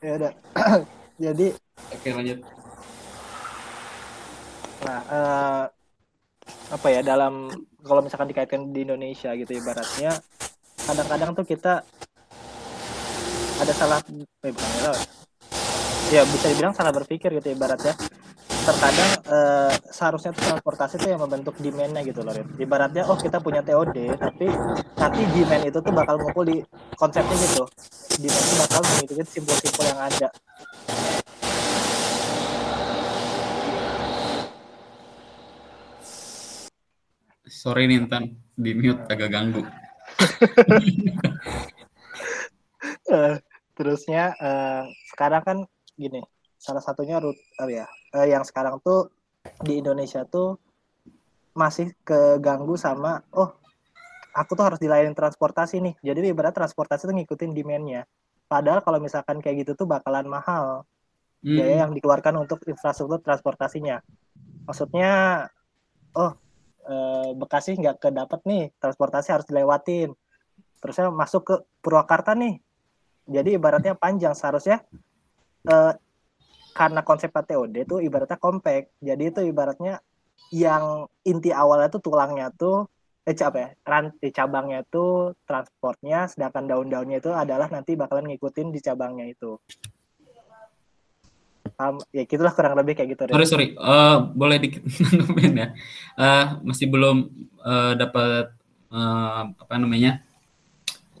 Ya udah. <clears throat> Jadi Oke, lanjut. Nah, uh, apa ya dalam kalau misalkan dikaitkan di Indonesia gitu ibaratnya kadang-kadang tuh kita ada salah eh, bukan ya, ya bisa dibilang salah berpikir gitu ibaratnya. Terkadang eh, seharusnya tuh transportasi itu yang membentuk demandnya gitu loh ibaratnya oh kita punya TOD tapi nanti demand itu tuh bakal ngumpul di konsepnya gitu. Demand itu bakal mengikuti simbol-simbol yang ada. Sorry nih Intan. Di mute agak ganggu. Uh, <laughs> terusnya uh, sekarang kan gini salah satunya root uh, ya uh, yang sekarang tuh di Indonesia tuh masih keganggu sama oh aku tuh harus dilayani transportasi nih. Jadi ibarat transportasi tuh ngikutin demandnya. Padahal kalau misalkan kayak gitu tuh bakalan mahal hmm. biaya yang dikeluarkan untuk infrastruktur transportasinya. Maksudnya oh Bekasi nggak kedapat nih transportasi harus dilewatin. Terusnya masuk ke Purwakarta nih jadi ibaratnya panjang seharusnya uh, karena konsep PTOD itu ibaratnya compact. Jadi itu ibaratnya yang inti awalnya tuh tulangnya tuh eh apa ya rantai cabangnya itu transportnya sedangkan daun-daunnya itu adalah nanti bakalan ngikutin di cabangnya itu. Um, ya gitulah kurang lebih kayak gitu sorry sorry. Uh, boleh dikit <laughs> ya. Uh, masih belum uh, dapat uh, apa namanya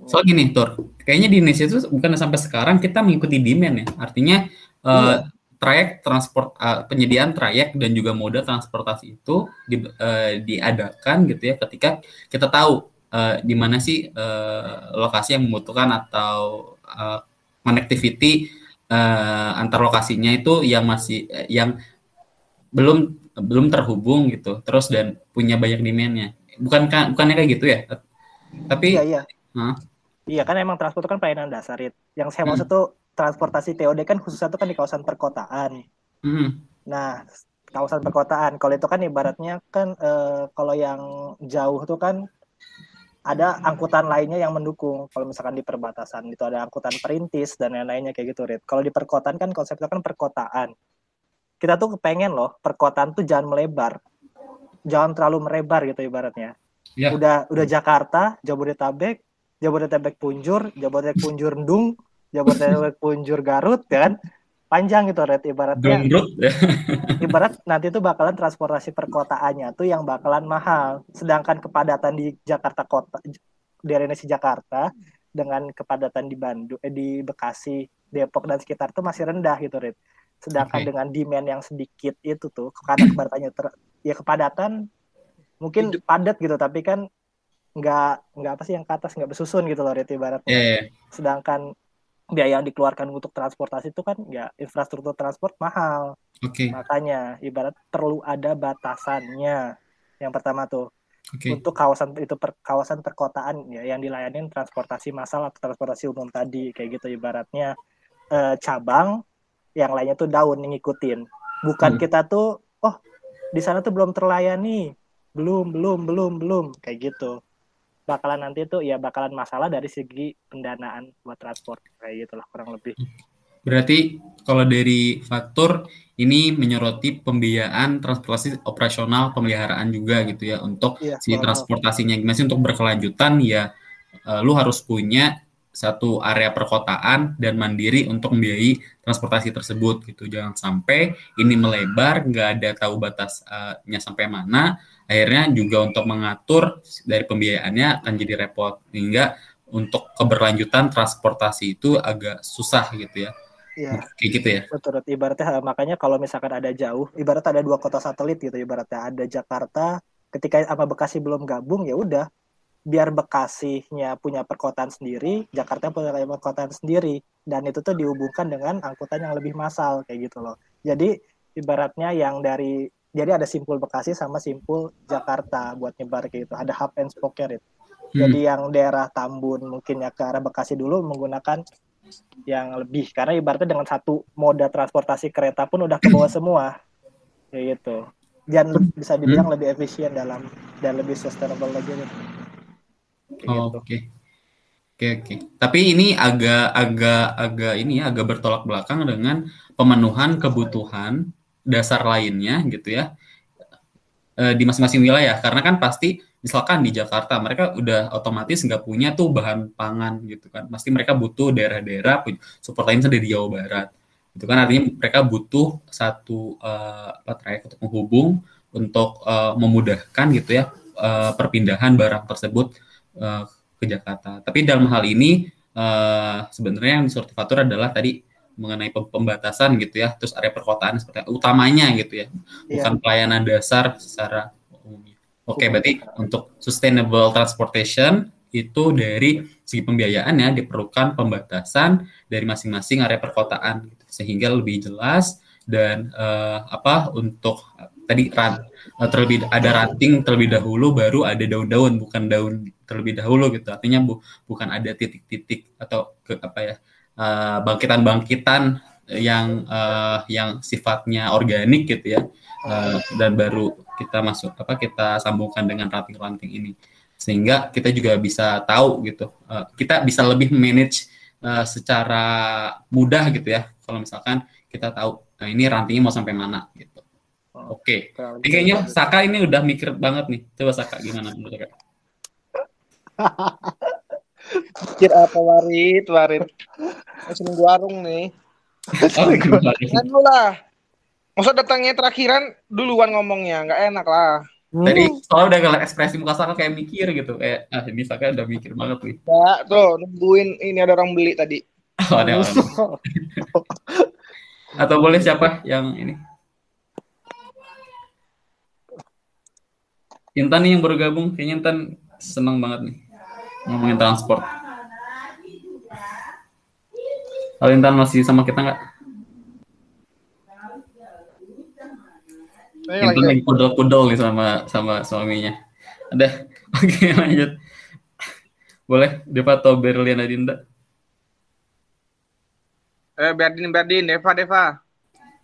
Soal gini, Tur, kayaknya di Indonesia itu bukan sampai sekarang kita mengikuti demand ya. Artinya uh, iya. trayek transport uh, penyediaan trayek dan juga moda transportasi itu di, uh, diadakan gitu ya ketika kita tahu uh, di mana sih uh, lokasi yang membutuhkan atau uh, connectivity uh, antar lokasinya itu yang masih uh, yang belum belum terhubung gitu terus dan punya banyak demandnya bukan bukannya kayak gitu ya tapi iya, iya. Huh? Iya kan emang transport kan pelayanan dasar it. Yang saya hmm. maksud tuh transportasi TOD kan khususnya tuh kan di kawasan perkotaan. Hmm. Nah kawasan perkotaan kalau itu kan ibaratnya kan eh, kalau yang jauh tuh kan ada angkutan lainnya yang mendukung. Kalau misalkan di perbatasan itu ada angkutan perintis dan lain-lainnya kayak gitu, Rit. Kalau di perkotaan kan konsepnya kan perkotaan. Kita tuh kepengen loh perkotaan tuh jangan melebar, jangan terlalu merebar gitu ibaratnya. Ya. Udah udah Jakarta, Jabodetabek, Jabodetabek Punjur, Jabodetabek Punjur Ndung, Jabodetabek Punjur Garut ya kan? Panjang gitu red ibaratnya. Ya. <laughs> ibarat nanti itu bakalan transportasi perkotaannya tuh yang bakalan mahal. Sedangkan kepadatan di Jakarta kota di Indonesia Jakarta dengan kepadatan di Bandung eh, di Bekasi Depok dan sekitar tuh masih rendah gitu red. Sedangkan okay. dengan demand yang sedikit itu tuh karena kepadatannya ter, ya kepadatan mungkin padat gitu tapi kan nggak nggak apa sih yang ke atas nggak bersusun gitu loh Rit ibaratnya. Yeah, yeah. Sedangkan biaya yang dikeluarkan untuk transportasi itu kan ya infrastruktur transport mahal. Oke. Makanya ibarat perlu ada batasannya. Yang pertama tuh Oke. untuk kawasan itu per, kawasan perkotaan ya yang dilayanin transportasi massal atau transportasi umum tadi kayak gitu ibaratnya eh, cabang yang lainnya tuh daun yang ngikutin. Bukan Hmm. kita tuh oh di sana tuh belum terlayani. Belum, belum, belum, belum kayak gitu. Bakalan nanti tuh ya bakalan masalah dari segi pendanaan buat transport kayak gitulah kurang lebih. Berarti kalau dari faktur ini menyoroti pembiayaan transportasi operasional pemeliharaan juga gitu ya untuk Iya, si transportasinya gimana sih untuk berkelanjutan ya eh, lu harus punya satu area perkotaan dan mandiri untuk membiayai transportasi tersebut gitu. Jangan sampai ini melebar nggak ada tahu batasnya sampai mana akhirnya juga untuk mengatur dari pembiayaannya akan jadi repot. Sehingga untuk keberlanjutan transportasi itu agak susah gitu ya. Iya. kayak gitu ya. Betul, ibaratnya eh, makanya kalau misalkan ada jauh, ibarat ada dua kota satelit gitu, ibaratnya ada Jakarta, ketika sama Bekasi belum gabung ya udah, biar Bekasinya punya perkotaan sendiri, Jakarta punya perkotaan sendiri, dan itu tuh dihubungkan dengan angkutan yang lebih massal kayak gitu loh. Jadi ibaratnya yang dari jadi ada simpul Bekasi sama simpul Jakarta buat nyebar kayak gitu, ada hub and spoke itu. Jadi yang daerah Tambun mungkin ya ke arah Bekasi dulu menggunakan yang lebih karena ibaratnya dengan satu moda transportasi kereta pun udah ke bawah <clears throat> semua kayak gitu dan bisa dibilang lebih efisien dalam dan lebih sustainable lagi gitu. Gitu. Oke. Oke, oke. Tapi ini agak agak agak ini ya agak bertolak belakang dengan pemenuhan kebutuhan dasar lainnya gitu ya. eh, di masing-masing wilayah karena kan pasti misalkan di Jakarta mereka udah otomatis nggak punya tuh bahan pangan gitu kan pasti mereka butuh daerah-daerah support lain dari Jawa Barat itu kan artinya mereka butuh satu eh, apa trayek untuk menghubung untuk eh, memudahkan gitu ya eh, perpindahan barang tersebut eh, ke Jakarta tapi dalam hal ini eh, sebenarnya yang disorti fatur adalah tadi mengenai pem- pembatasan gitu ya terus area perkotaan seperti utamanya gitu ya Iya. bukan pelayanan dasar secara umumnya. Oke, berarti untuk sustainable transportation itu dari segi pembiayaannya diperlukan pembatasan dari masing-masing area perkotaan gitu, sehingga lebih jelas dan eh, apa untuk tadi ran- terlebih ada ranting terlebih dahulu baru ada daun-daun bukan daun terlebih dahulu gitu. Artinya bu- bukan ada titik-titik atau ke apa ya eh, bangkitan-bangkitan yang eh, yang sifatnya organik gitu ya Eh, dan baru kita masuk apa kita sambungkan dengan ranting-ranting ini. Sehingga kita juga bisa tahu gitu eh, kita bisa lebih manage eh, secara mudah gitu ya. Kalau misalkan kita tahu nah ini rantingnya mau sampai mana? gitu. Oke. Kurang ini lebih. Kayaknya. Saka ini udah mikir banget nih. Coba Saka gimana menurut Saka Pikir apa warit, warit. Masih nunggu warung nih. oh? Jangan dulu lah. Masa datangnya terakhiran duluan ngomongnya, nggak enak lah. tadi soalnya udah ngeliat ekspresi muka Saka kayak mikir gitu kayak ah ini Saka udah mikir banget nih Ya, tuh nungguin ini ada orang beli tadi. oh, ada orang <laughs> atau boleh siapa yang ini Intan nih yang baru gabung kayaknya Intan seneng banget nih ngomongin transport Halo Intan masih sama kita nggak? Intan lagi pudel-pudel nih sama sama suaminya. Ada. <laughs> Oke lanjut. Boleh Deva atau Berliana Dinda? eh Berdin Berdin Deva Deva.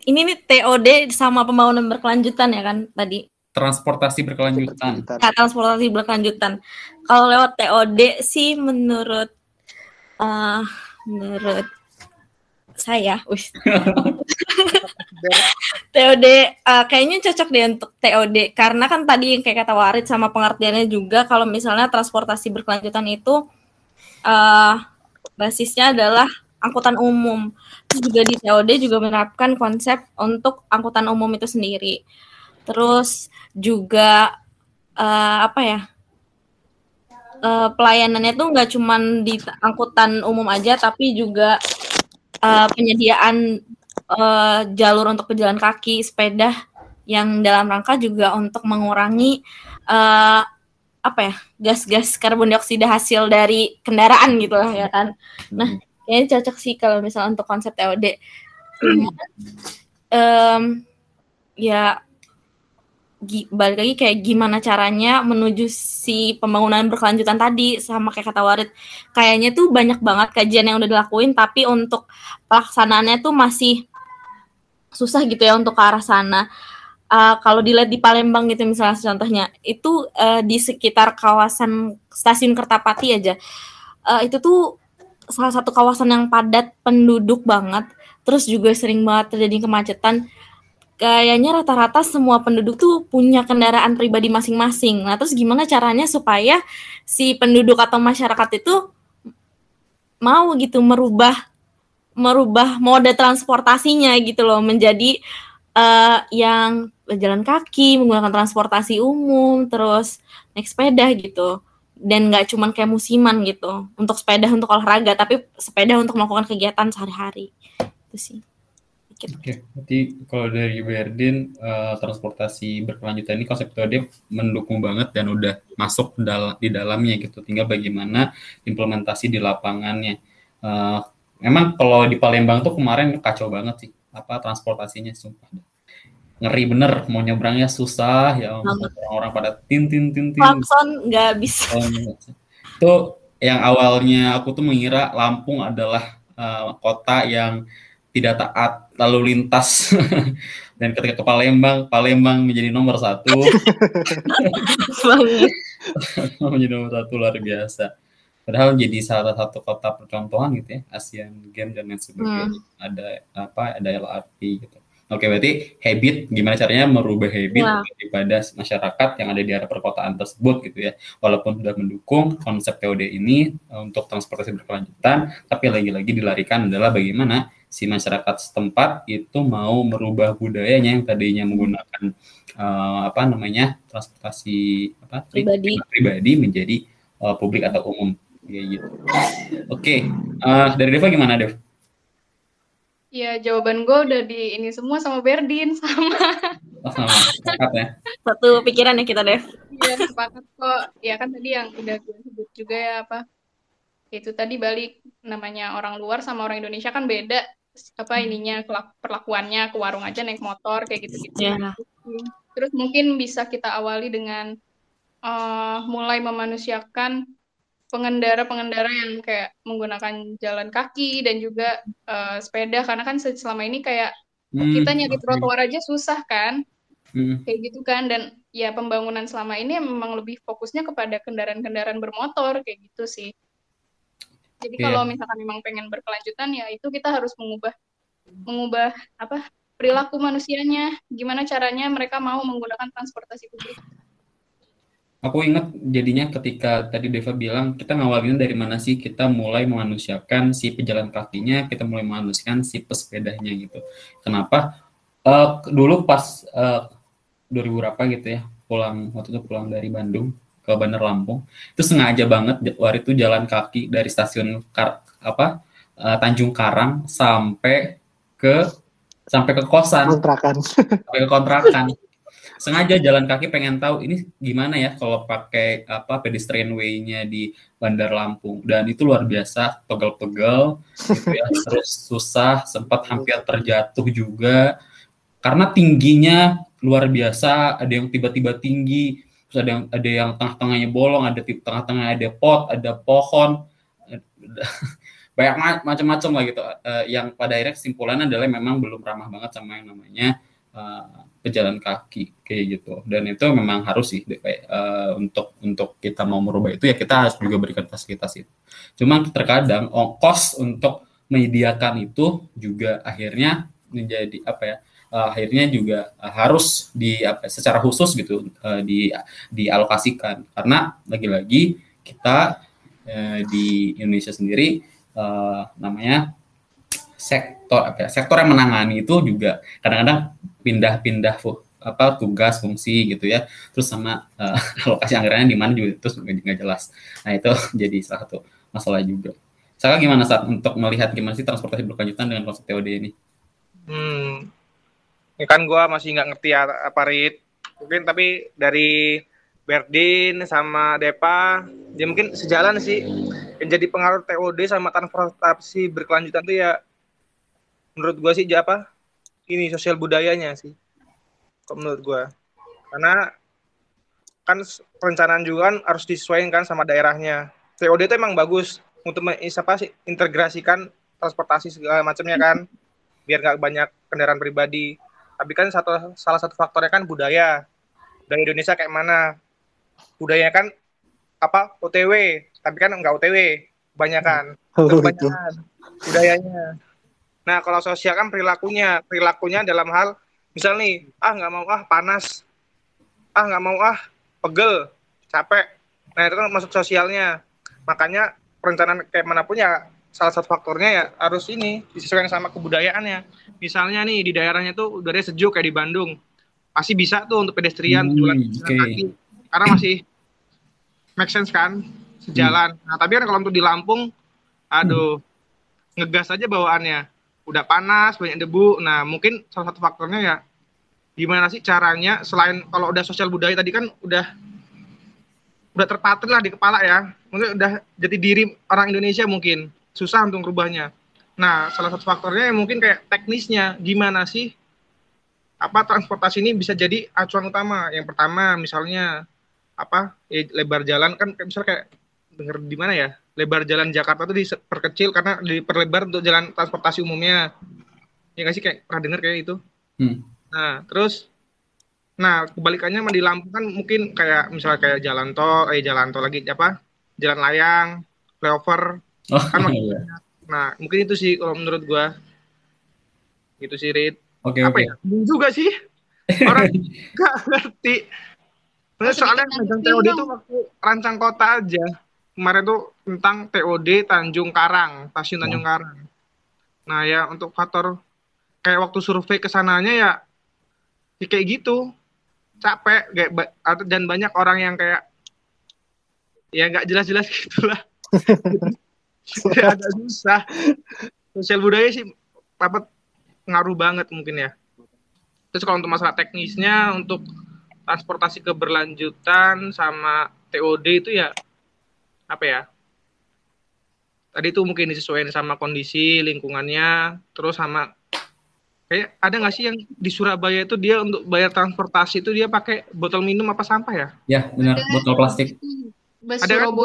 Ini nih TOD sama pembangunan berkelanjutan ya kan tadi. Transportasi berkelanjutan. Nah, transportasi berkelanjutan. Kalau lewat TOD sih menurut eh menurut saya, wis. <laughs> TOD eh, kayaknya cocok deh untuk TOD karena kan tadi yang kayak kata Warid sama pengertiannya juga kalau misalnya transportasi berkelanjutan itu eh basisnya adalah angkutan umum. Terus juga di TOD juga menerapkan konsep untuk angkutan umum itu sendiri. Terus juga eh, apa ya? eh, pelayanannya tuh nggak cuman di angkutan umum aja tapi juga eh, penyediaan eh, jalur untuk pejalan kaki, sepeda yang dalam rangka juga untuk mengurangi eh, apa ya gas-gas karbon dioksida hasil dari kendaraan gitu lah ya kan. Nah kayaknya cocok sih kalau misalnya untuk konsep TOD. um, ya balik lagi kayak gimana caranya menuju si pembangunan berkelanjutan tadi sama kayak kata Warid. Kayaknya tuh banyak banget kajian yang udah dilakuin tapi untuk pelaksanaannya tuh masih susah gitu ya untuk ke arah sana. Uh, kalau dilihat di Palembang gitu misalnya contohnya itu uh, di sekitar kawasan stasiun Kertapati aja. Uh, itu tuh salah satu kawasan yang padat penduduk banget terus juga sering banget terjadi kemacetan kayaknya rata-rata semua penduduk tuh punya kendaraan pribadi masing-masing. Nah, terus gimana caranya supaya si penduduk atau masyarakat itu mau gitu merubah merubah mode transportasinya gitu loh menjadi uh, yang jalan kaki, menggunakan transportasi umum, terus naik sepeda gitu. Dan nggak cuman kayak musiman gitu, untuk sepeda untuk olahraga, tapi sepeda untuk melakukan kegiatan sehari-hari. Itu sih. Oke, okay. berarti kalau dari Berdin uh, transportasi berkelanjutan ini konsep dia mendukung banget dan udah masuk dal di dalamnya gitu. Tinggal bagaimana implementasi di lapangannya. Uh, memang kalau di Palembang tuh kemarin kacau banget sih apa transportasinya sumpah. Ngeri bener mau nyebrangnya susah ya orang-orang pada tin tin tin tin. Klakson nggak bisa. Oh, itu yang awalnya aku tuh mengira Lampung adalah uh, kota yang tidak taat lalu lintas <laughs> dan ketika ke Palembang Palembang menjadi nomor satu <laughs> menjadi nomor satu luar biasa padahal jadi salah satu kota percontohan gitu ya ASEAN Games dan lain sebagainya hmm. ada apa ada LRT gitu Oke, berarti habit gimana caranya merubah habit wow. daripada masyarakat yang ada di area perkotaan tersebut gitu ya. Walaupun sudah mendukung konsep TOD ini eh, untuk transportasi berkelanjutan, tapi lagi-lagi dilarikan adalah bagaimana si masyarakat setempat itu mau merubah budayanya yang tadinya menggunakan uh, apa namanya transportasi apa pribadi, pribadi menjadi uh, publik atau umum kayak gitu. Oke, okay. uh, dari Deva gimana Dev? Ya jawaban gue udah di ini semua sama Berdin <laughs> sama. Oh, sama, sepakat ya. Satu pikiran ya kita Dev. Iya sepakat kok. Ya kan tadi yang udah gue sebut juga ya apa itu tadi balik namanya orang luar sama orang Indonesia kan beda apa ininya perlakuannya ke warung aja naik motor kayak gitu-gitu. Yeah. Terus mungkin bisa kita awali dengan uh, mulai memanusiakan pengendara-pengendara yang kayak menggunakan jalan kaki dan juga uh, sepeda karena kan selama ini kayak hmm, kita nyari okay. trotoar aja susah kan. Hmm. Kayak gitu kan dan ya pembangunan selama ini memang lebih fokusnya kepada kendaraan-kendaraan bermotor kayak gitu sih. Jadi yeah. kalau misalkan memang pengen berkelanjutan ya itu kita harus mengubah mengubah apa perilaku manusianya. Gimana caranya mereka mau menggunakan transportasi publik? Aku ingat jadinya ketika tadi Deva bilang kita ngawalin dari mana sih kita mulai memanusiakan si pejalan kakinya, kita mulai memanusiakan si pesepedanya gitu. Kenapa? Uh, dulu pas uh, eh, 2000 berapa gitu ya, pulang waktu itu pulang dari Bandung, ke Bandar Lampung itu sengaja banget waktu itu jalan kaki dari stasiun Kar, apa uh, Tanjung Karang sampai ke sampai ke kosan. Kontrakan. Sampai ke kontrakan. Sengaja jalan kaki pengen tahu ini gimana ya kalau pakai apa pedestrian way-nya di Bandar Lampung. Dan itu luar biasa pegel-pegel gitu ya. Terus susah sempat hampir terjatuh juga. Karena tingginya luar biasa ada yang tiba-tiba tinggi terus ada yang ada yang tengah-tengahnya bolong ada di tengah-tengah ada pot ada pohon <laughs> banyak macam-macam lah gitu. Uh, yang pada akhirnya kesimpulannya adalah memang belum ramah banget sama yang namanya uh, pejalan kaki kayak gitu. Dan itu memang harus sih uh, untuk untuk kita mau merubah itu ya kita harus juga berikan fasilitas itu. Cuman terkadang ongkos untuk menyediakan itu juga akhirnya menjadi apa ya uh, akhirnya juga uh, harus di apa secara khusus gitu uh, di dialokasikan. Karena lagi-lagi kita uh, di Indonesia sendiri uh, namanya sektor apa ya, sektor yang menangani itu juga kadang-kadang pindah-pindah apa tugas fungsi gitu ya. Terus sama uh, <laughs> alokasi anggarannya di mana juga terus nggak jelas. Nah itu <laughs> jadi salah satu masalah juga. Saya gimana saat untuk melihat gimana sih transportasi berkelanjutan dengan konsep TOD ini? Hmm, ini kan gue masih nggak ngerti apa rit. Mungkin tapi dari Berdin sama Depa ya mungkin sejalan sih. Yang jadi pengaruh TOD sama transportasi berkelanjutan tuh ya menurut gua sih apa ini sosial budayanya sih kok menurut gua. Karena kan perencanaan juga kan harus disesuaikan sama daerahnya. TOD itu emang bagus untuk apa sih integrasikan transportasi segala macamnya kan biar nggak banyak kendaraan pribadi tapi kan satu salah satu faktornya kan budaya. Dari Indonesia kayak mana? Budaya kan apa OTW tapi kan nggak OTW banyak kan? Oh, budayanya. Nah kalau sosial kan perilakunya. Perilakunya dalam hal misal nih ah nggak mau ah panas. Ah nggak mau ah pegel. Capek. Nah itu kan masuk sosialnya. Makanya perencanaan kayak mana pun ya salah satu faktornya ya harus ini disesuaikan sama kebudayaannya misalnya nih di daerahnya tuh udaranya sejuk kayak di Bandung pasti bisa tuh untuk pedestrian hmm, jalan okay. kaki karena masih make sense kan sejalan. Hmm. Nah, tapi kan kalau untuk di Lampung, aduh, hmm. ngegas aja bawaannya. Udah panas, banyak debu. Nah, mungkin salah satu faktornya ya gimana sih caranya selain kalau udah sosial budaya tadi kan udah udah terpatri lah di kepala ya. Mungkin udah jadi diri orang Indonesia mungkin susah untuk merubahnya. Nah, salah satu faktornya mungkin kayak teknisnya gimana sih apa transportasi ini bisa jadi acuan utama. Yang pertama misalnya apa ya, lebar jalan kan kayak misalnya kayak denger di mana ya lebar jalan Jakarta tuh diperkecil karena diperlebar untuk jalan transportasi umumnya ya nggak sih kayak pernah denger kayak itu hmm. nah terus nah kebalikannya di Lampung kan mungkin kayak misalnya kayak jalan tol eh jalan tol lagi apa jalan layang flyover oh, kan iya. nah mungkin itu sih kalau menurut gua gitu sih Rit Oke, okay, apa okay. ya? juga sih. Orang <laughs> nggak ngerti. Nah, soalnya megang TOD itu waktu rancang kota aja. Kemarin tuh tentang TOD Tanjung Karang, stasiun Tanjung oh. Karang. Nah ya untuk faktor kayak waktu survei ke sananya ya, ya kayak gitu capek kayak dan banyak orang yang kayak ya nggak jelas-jelas <laughs> gitulah <laughs> <laughs> agak susah. Sosial budaya sih apa ngaruh banget mungkin ya. Terus kalau untuk masalah teknisnya untuk transportasi keberlanjutan sama TOD itu ya apa ya? Tadi itu mungkin disesuaikan sama kondisi lingkungannya terus sama kayak ada nggak sih yang di Surabaya itu dia untuk bayar transportasi itu dia pakai botol minum apa sampah ya? Ya benar. Botol plastik. ada kan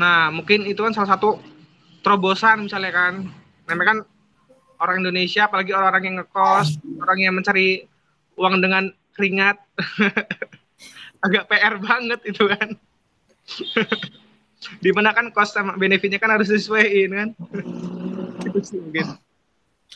nah mungkin itu kan salah satu terobosan misalnya kan. Namanya kan orang Indonesia apalagi orang-orang yang ngekos orang yang mencari uang dengan keringat. <laughs> Agak PR banget itu kan. <laughs> Di mana kan cost sama benefitnya kan harus disesuaikan kan. <laughs> Itu sih mungkin.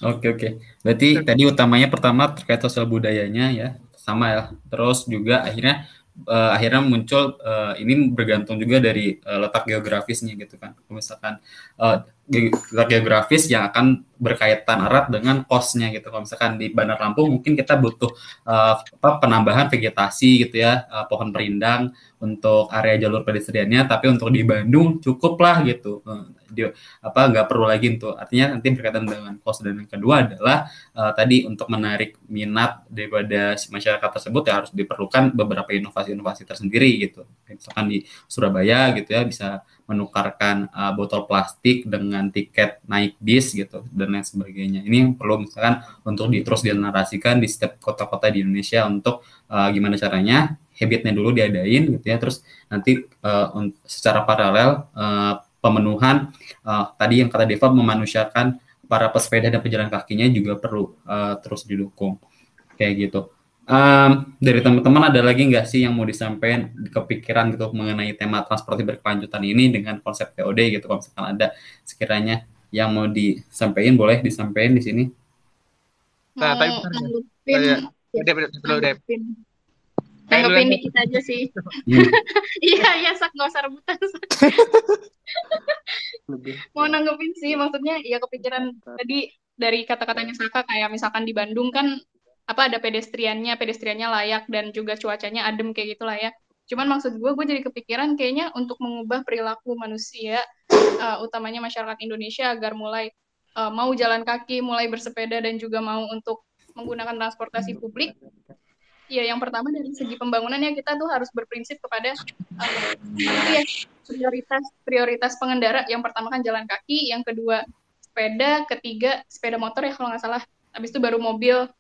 Oke oke. Berarti tadi utamanya pertama terkait sosial budayanya ya. Sama ya. Terus juga akhirnya uh, akhirnya muncul uh, ini bergantung juga dari uh, letak geografisnya gitu kan. Misalkan uh, letak geografis yang akan berkaitan erat dengan kosnya gitu. Kalau misalkan di Bandar Lampung mungkin kita butuh uh, penambahan vegetasi gitu ya, uh, pohon perindang untuk area jalur pedestriannya, tapi untuk di Bandung cukup lah gitu. Uh, di, apa nggak perlu lagi untuk artinya nanti berkaitan dengan kos dan yang kedua adalah uh, tadi untuk menarik minat daripada masyarakat tersebut ya harus diperlukan beberapa inovasi-inovasi tersendiri gitu. Misalkan di Surabaya gitu ya bisa menukarkan uh, botol plastik dengan tiket naik bis gitu dan lain sebagainya. Ini yang perlu misalkan untuk di, terus dinarasikan di setiap kota-kota di Indonesia untuk uh, gimana caranya habitnya dulu diadain gitu ya terus nanti uh, secara paralel uh, pemenuhan uh, tadi yang kata Deva memanusiakan para pesepeda dan pejalan kakinya juga perlu uh, terus didukung kayak gitu. Um, dari teman-teman ada lagi nggak sih yang mau disampaikan kepikiran gitu mengenai tema transportasi berkelanjutan ini dengan konsep TOD gitu kalau misalkan ada sekiranya yang mau disampaikan boleh disampaikan di sini. Nah, tapi nanggupin, nanggupin, nanggupin dikit aja sih. Hmm. <laughs> Iya, iya, sak. Nggak usah rebutan. mau nanggupin sih, maksudnya ya kepikiran tadi dari kata-katanya Saka kayak misalkan di Bandung kan apa ada pedestriannya, pedestriannya layak dan juga cuacanya adem kayak gitulah ya. Cuman maksud gue, gue jadi kepikiran kayaknya untuk mengubah perilaku manusia, uh, utamanya masyarakat Indonesia agar mulai uh, mau jalan kaki, mulai bersepeda dan juga mau untuk menggunakan transportasi publik. ya yang pertama dari segi pembangunannya kita tuh harus berprinsip kepada uh, ya prioritas prioritas pengendara yang pertama kan jalan kaki yang kedua sepeda ketiga sepeda motor ya kalau nggak salah habis itu baru mobil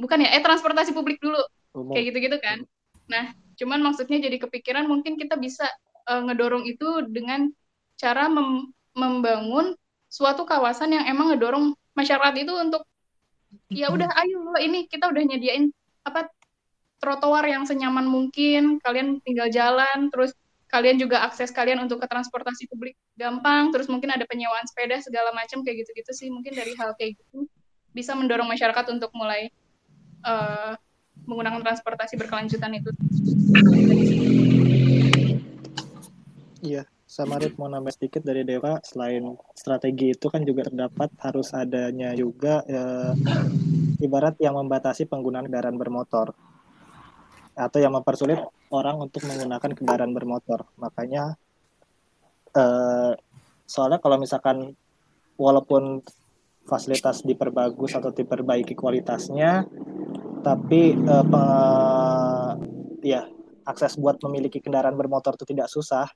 bukan ya? Eh transportasi publik dulu. Umum. kayak gitu-gitu kan? Nah cuman maksudnya jadi kepikiran mungkin kita bisa uh, ngedorong itu dengan cara mem membangun suatu kawasan yang emang ngedorong masyarakat itu untuk ya udah ayo lo ini kita udah nyediain apa trotoar yang senyaman mungkin, kalian tinggal jalan, terus kalian juga akses kalian untuk ke transportasi publik gampang, terus mungkin ada penyewaan sepeda segala macam kayak gitu-gitu sih, mungkin dari hal kayak gitu bisa mendorong masyarakat untuk mulai uh, menggunakan transportasi berkelanjutan itu. Iya, sama Rit mau nambah sedikit dari Dewa, selain strategi itu kan juga terdapat harus adanya juga eh, ibarat yang membatasi penggunaan kendaraan bermotor atau yang mempersulit orang untuk menggunakan kendaraan bermotor. Makanya eh, soalnya kalau misalkan walaupun fasilitas diperbagus atau diperbaiki kualitasnya, tapi eh, pe, ya akses buat memiliki kendaraan bermotor itu tidak susah,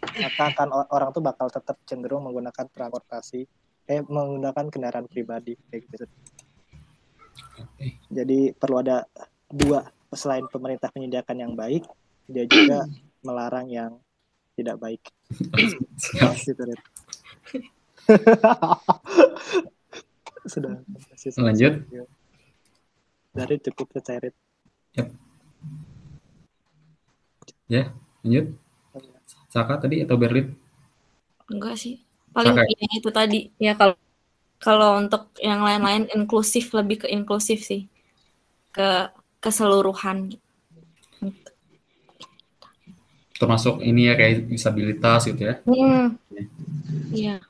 maka akan orang tuh bakal tetap cenderung menggunakan transportasi, eh menggunakan kendaraan pribadi kayak gitu. Jadi perlu ada dua selain pemerintah menyediakan yang baik, dia juga <clears throat> melarang yang tidak baik. gitu, <laughs> Sudah. Lanjut. Dari cukup percaya. Yep. Ya, lanjut. Saka tadi atau Berlin? Enggak sih. Paling ya itu tadi. Ya kalau kalau untuk yang lain-lain inklusif lebih ke inklusif sih. Ke keseluruhan termasuk ini ya kayak disabilitas gitu ya hmm. iya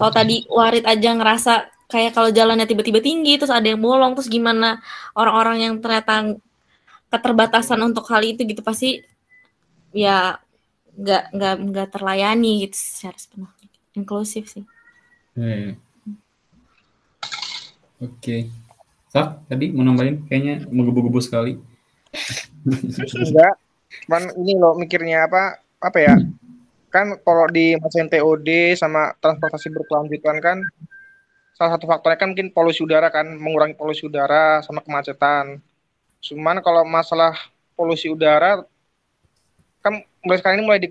kalau tadi warit aja ngerasa kayak kalau jalannya tiba-tiba tinggi terus ada yang bolong terus gimana orang-orang yang ternyata keterbatasan untuk hal itu gitu pasti ya nggak nggak nggak terlayani gitu secara sepenuhnya inklusif sih. Hmm. Oke. Okay. Sak, tadi mau nambahin kayaknya menggebu-gebu sekali. Enggak, cuman ini loh mikirnya apa apa ya? Kan kalau di mesin TOD sama transportasi berkelanjutan kan salah satu faktornya kan mungkin polusi udara kan, mengurangi polusi udara sama kemacetan. Cuman kalau masalah polusi udara kan mulai sekarang ini mulai di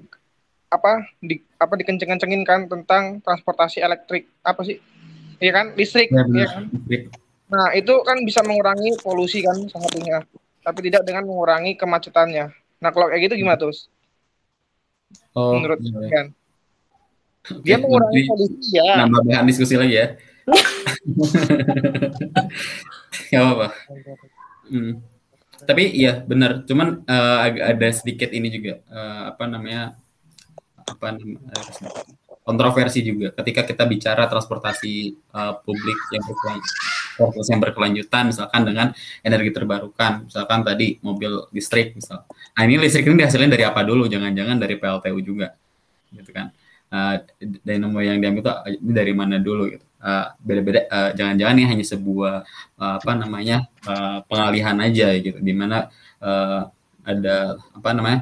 apa di apa dikenceng-kencengin kan tentang transportasi elektrik apa sih? Iya kan listrik, ya, ya kan? Nah, itu kan bisa mengurangi polusi kan salah satunya, tapi tidak dengan mengurangi kemacetannya. Nah, kalau kayak gitu gimana, Terus? Oh, Menurut iya. kan? Dia mengurangi polusi ya. Nambah bahan diskusi lagi ya. <laughs> Gak apa-apa. Hmm. Tapi iya benar, cuman uh, ada sedikit ini juga uh, apa namanya apa namanya kontroversi juga. Ketika kita bicara transportasi uh, publik yang berkelanjutan, yang berkelanjutan misalkan dengan energi terbarukan. Misalkan tadi mobil listrik misal. Nah ini listrik ini dihasilkan dari apa dulu? Jangan-jangan dari PLTU juga gitu kan. Uh, dynamo yang diambil itu dari mana dulu gitu beda-beda uh, jangan-jangan ini hanya sebuah uh, apa namanya uh, pengalihan aja gitu di mana uh, ada apa namanya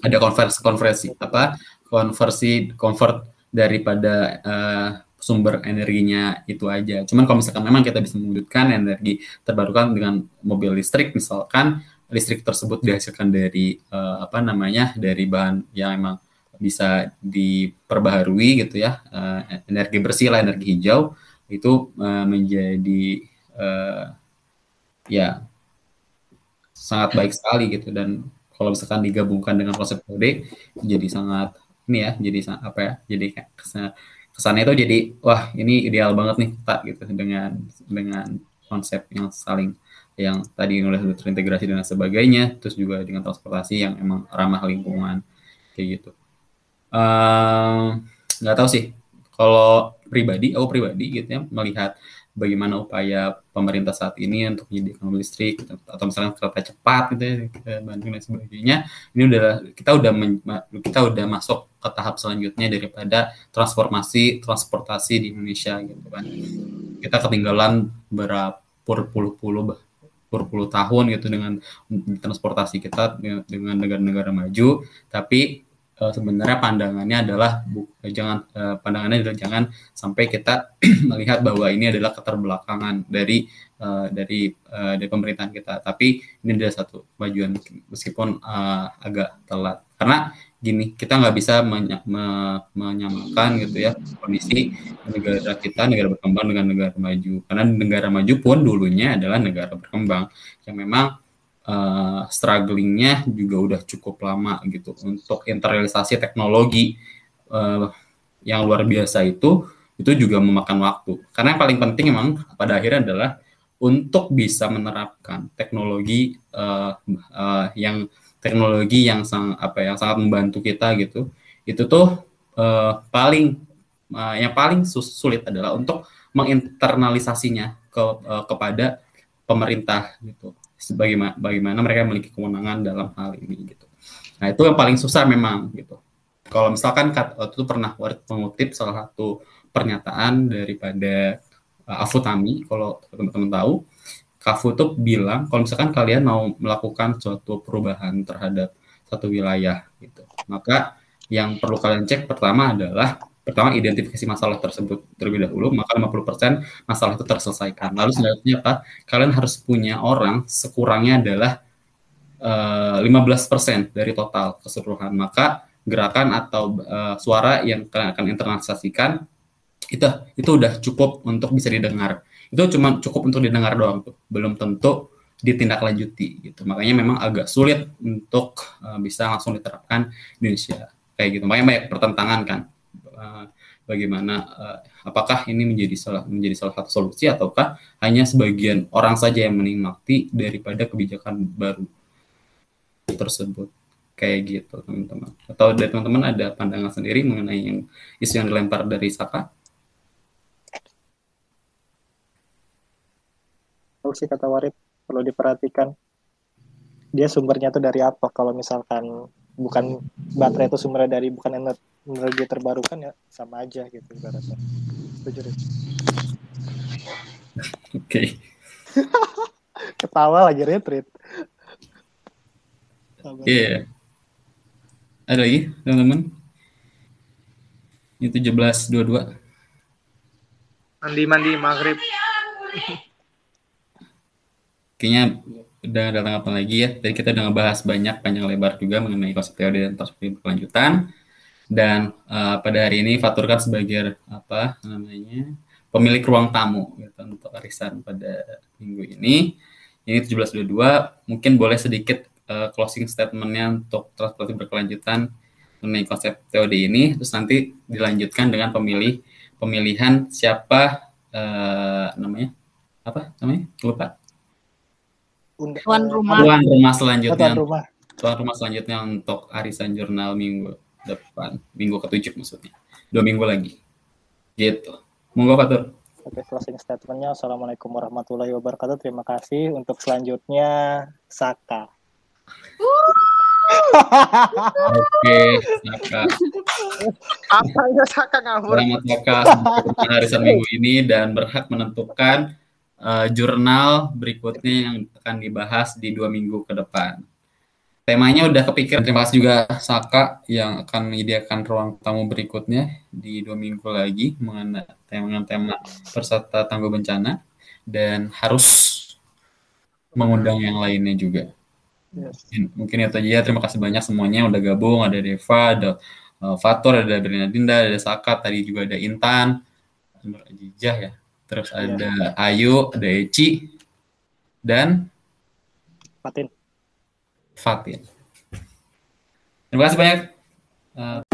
ada konversi konversi apa konversi convert daripada uh, sumber energinya itu aja. Cuman kalau misalkan memang kita bisa mewujudkan energi terbarukan dengan mobil listrik, misalkan listrik tersebut dihasilkan dari uh, apa namanya dari bahan yang emang bisa diperbaharui gitu ya, uh, energi bersih lah, energi hijau itu uh, menjadi uh, ya sangat baik sekali gitu. Dan kalau misalkan digabungkan dengan konsep POD jadi sangat ini ya jadi apa ya jadi kesan kesannya itu jadi wah ini ideal banget nih pak gitu dengan dengan konsep yang saling yang tadi udah terintegrasi dan sebagainya terus juga dengan transportasi yang emang ramah lingkungan kayak gitu nggak uh, tahu sih. Kalau pribadi aku pribadi gitu ya melihat bagaimana upaya pemerintah saat ini untuk menyediakan listrik gitu, atau misalnya kereta cepat gitu ya Bandung dan sebagainya ini udah kita udah men, kita udah masuk ke tahap selanjutnya daripada transformasi transportasi di Indonesia gitu kan. Kita ketinggalan berapa puluh-puluh berpuluh tahun gitu dengan transportasi kita dengan negara-negara maju, tapi uh, sebenarnya pandangannya adalah bu, jangan uh, pandangannya adalah jangan sampai kita <clears throat> melihat bahwa ini adalah keterbelakangan dari uh, dari uh, dari pemerintahan kita. Tapi ini adalah satu kemajuan meskipun uh, agak telat. Karena gini, kita nggak bisa menya, me, menyamakan gitu ya kondisi negara kita negara berkembang dengan negara maju. Karena negara maju pun dulunya adalah negara berkembang yang memang uh, strugglingnya juga udah cukup lama gitu. Untuk internalisasi teknologi uh, yang luar biasa itu itu juga memakan waktu. Karena yang paling penting memang pada akhirnya adalah untuk bisa menerapkan teknologi uh, uh, yang teknologi yang sang apa yang sangat membantu kita gitu itu tuh uh, paling uh, yang paling sulit adalah untuk menginternalisasinya ke uh, kepada pemerintah gitu bagaimana bagaimana mereka memiliki kewenangan dalam hal ini gitu. Nah itu yang paling susah memang gitu. Kalau misalkan waktu itu pernah mengutip salah satu pernyataan daripada uh, Afutami, kalau teman-teman tahu, Kafu itu bilang kalau misalkan kalian mau melakukan suatu perubahan terhadap satu wilayah gitu, maka yang perlu kalian cek pertama adalah pertama identifikasi masalah tersebut terlebih dahulu maka 50% masalah itu terselesaikan. Lalu selanjutnya apa kalian harus punya orang sekurangnya adalah uh, eh, 15% dari total keseluruhan. Maka gerakan atau uh, suara yang kalian akan internalisasikan itu itu udah cukup untuk bisa didengar. Itu cuma cukup untuk didengar doang tuh belum tentu ditindaklanjuti gitu. Makanya memang agak sulit untuk uh, bisa langsung diterapkan di Indonesia. Kayak gitu. Makanya banyak pertentangan kan Eh, bagaimana uh, apakah ini menjadi salah menjadi salah satu solusi ataukah hanya sebagian orang saja yang menikmati daripada kebijakan baru tersebut? Kayak gitu teman-teman. Atau dari teman-teman ada pandangan sendiri mengenai yang isu yang dilempar dari Saka? Tahu sih kata Warif. Perlu diperhatikan. Dia sumbernya tuh dari apa? Kalau misalkan bukan baterai itu sumbernya dari bukan energi terbarukan ya sama aja gitu ibaratnya setuju deh oke okay. <laughs> ketawa lagi retreat iya yeah. ada lagi teman-teman ini tujuh belas dua dua mandi mandi maghrib kayaknya udah datang apa lagi ya. Tadi kita udah ngebahas banyak panjang lebar juga mengenai konsep teori dan perspektif berkelanjutan. Dan uh, pada hari ini Faturkan sebagai apa namanya pemilik ruang tamu gitu, untuk arisan pada minggu ini. Ini 1722 mungkin boleh sedikit uh, closing statementnya untuk transportasi berkelanjutan mengenai konsep teori ini. Terus nanti dilanjutkan dengan pemilih pemilihan siapa uh, namanya apa namanya lupa tuan rumah tuan rumah selanjutnya tuan rumah. tuan rumah selanjutnya untuk arisan jurnal minggu depan minggu ketujuh maksudnya dua minggu lagi gitu monggo Fatur Oke, closing statementnya. Assalamualaikum warahmatullahi wabarakatuh. Terima kasih. Untuk selanjutnya, Saka. Oke, Saka. Apa ya Saka ngawur? Selamat Saka arisan minggu ini dan berhak menentukan uh, jurnal berikutnya yang akan dibahas di dua minggu ke depan. Temanya udah kepikiran. Terima kasih juga Saka yang akan menyediakan ruang tamu berikutnya di dua minggu lagi mengenai tema tema peserta tangguh bencana dan harus mengundang yang lainnya juga. Yes. Mungkin itu aja. Terima kasih banyak semuanya udah gabung. Ada Deva, ada uh, Fatur, ada Bernadinda, ada Saka, tadi juga ada Intan, ada Ajijah ya. Terus iya. ada Ayu, ada Eci, dan Fatin. Fatin. Terima kasih banyak. Uh,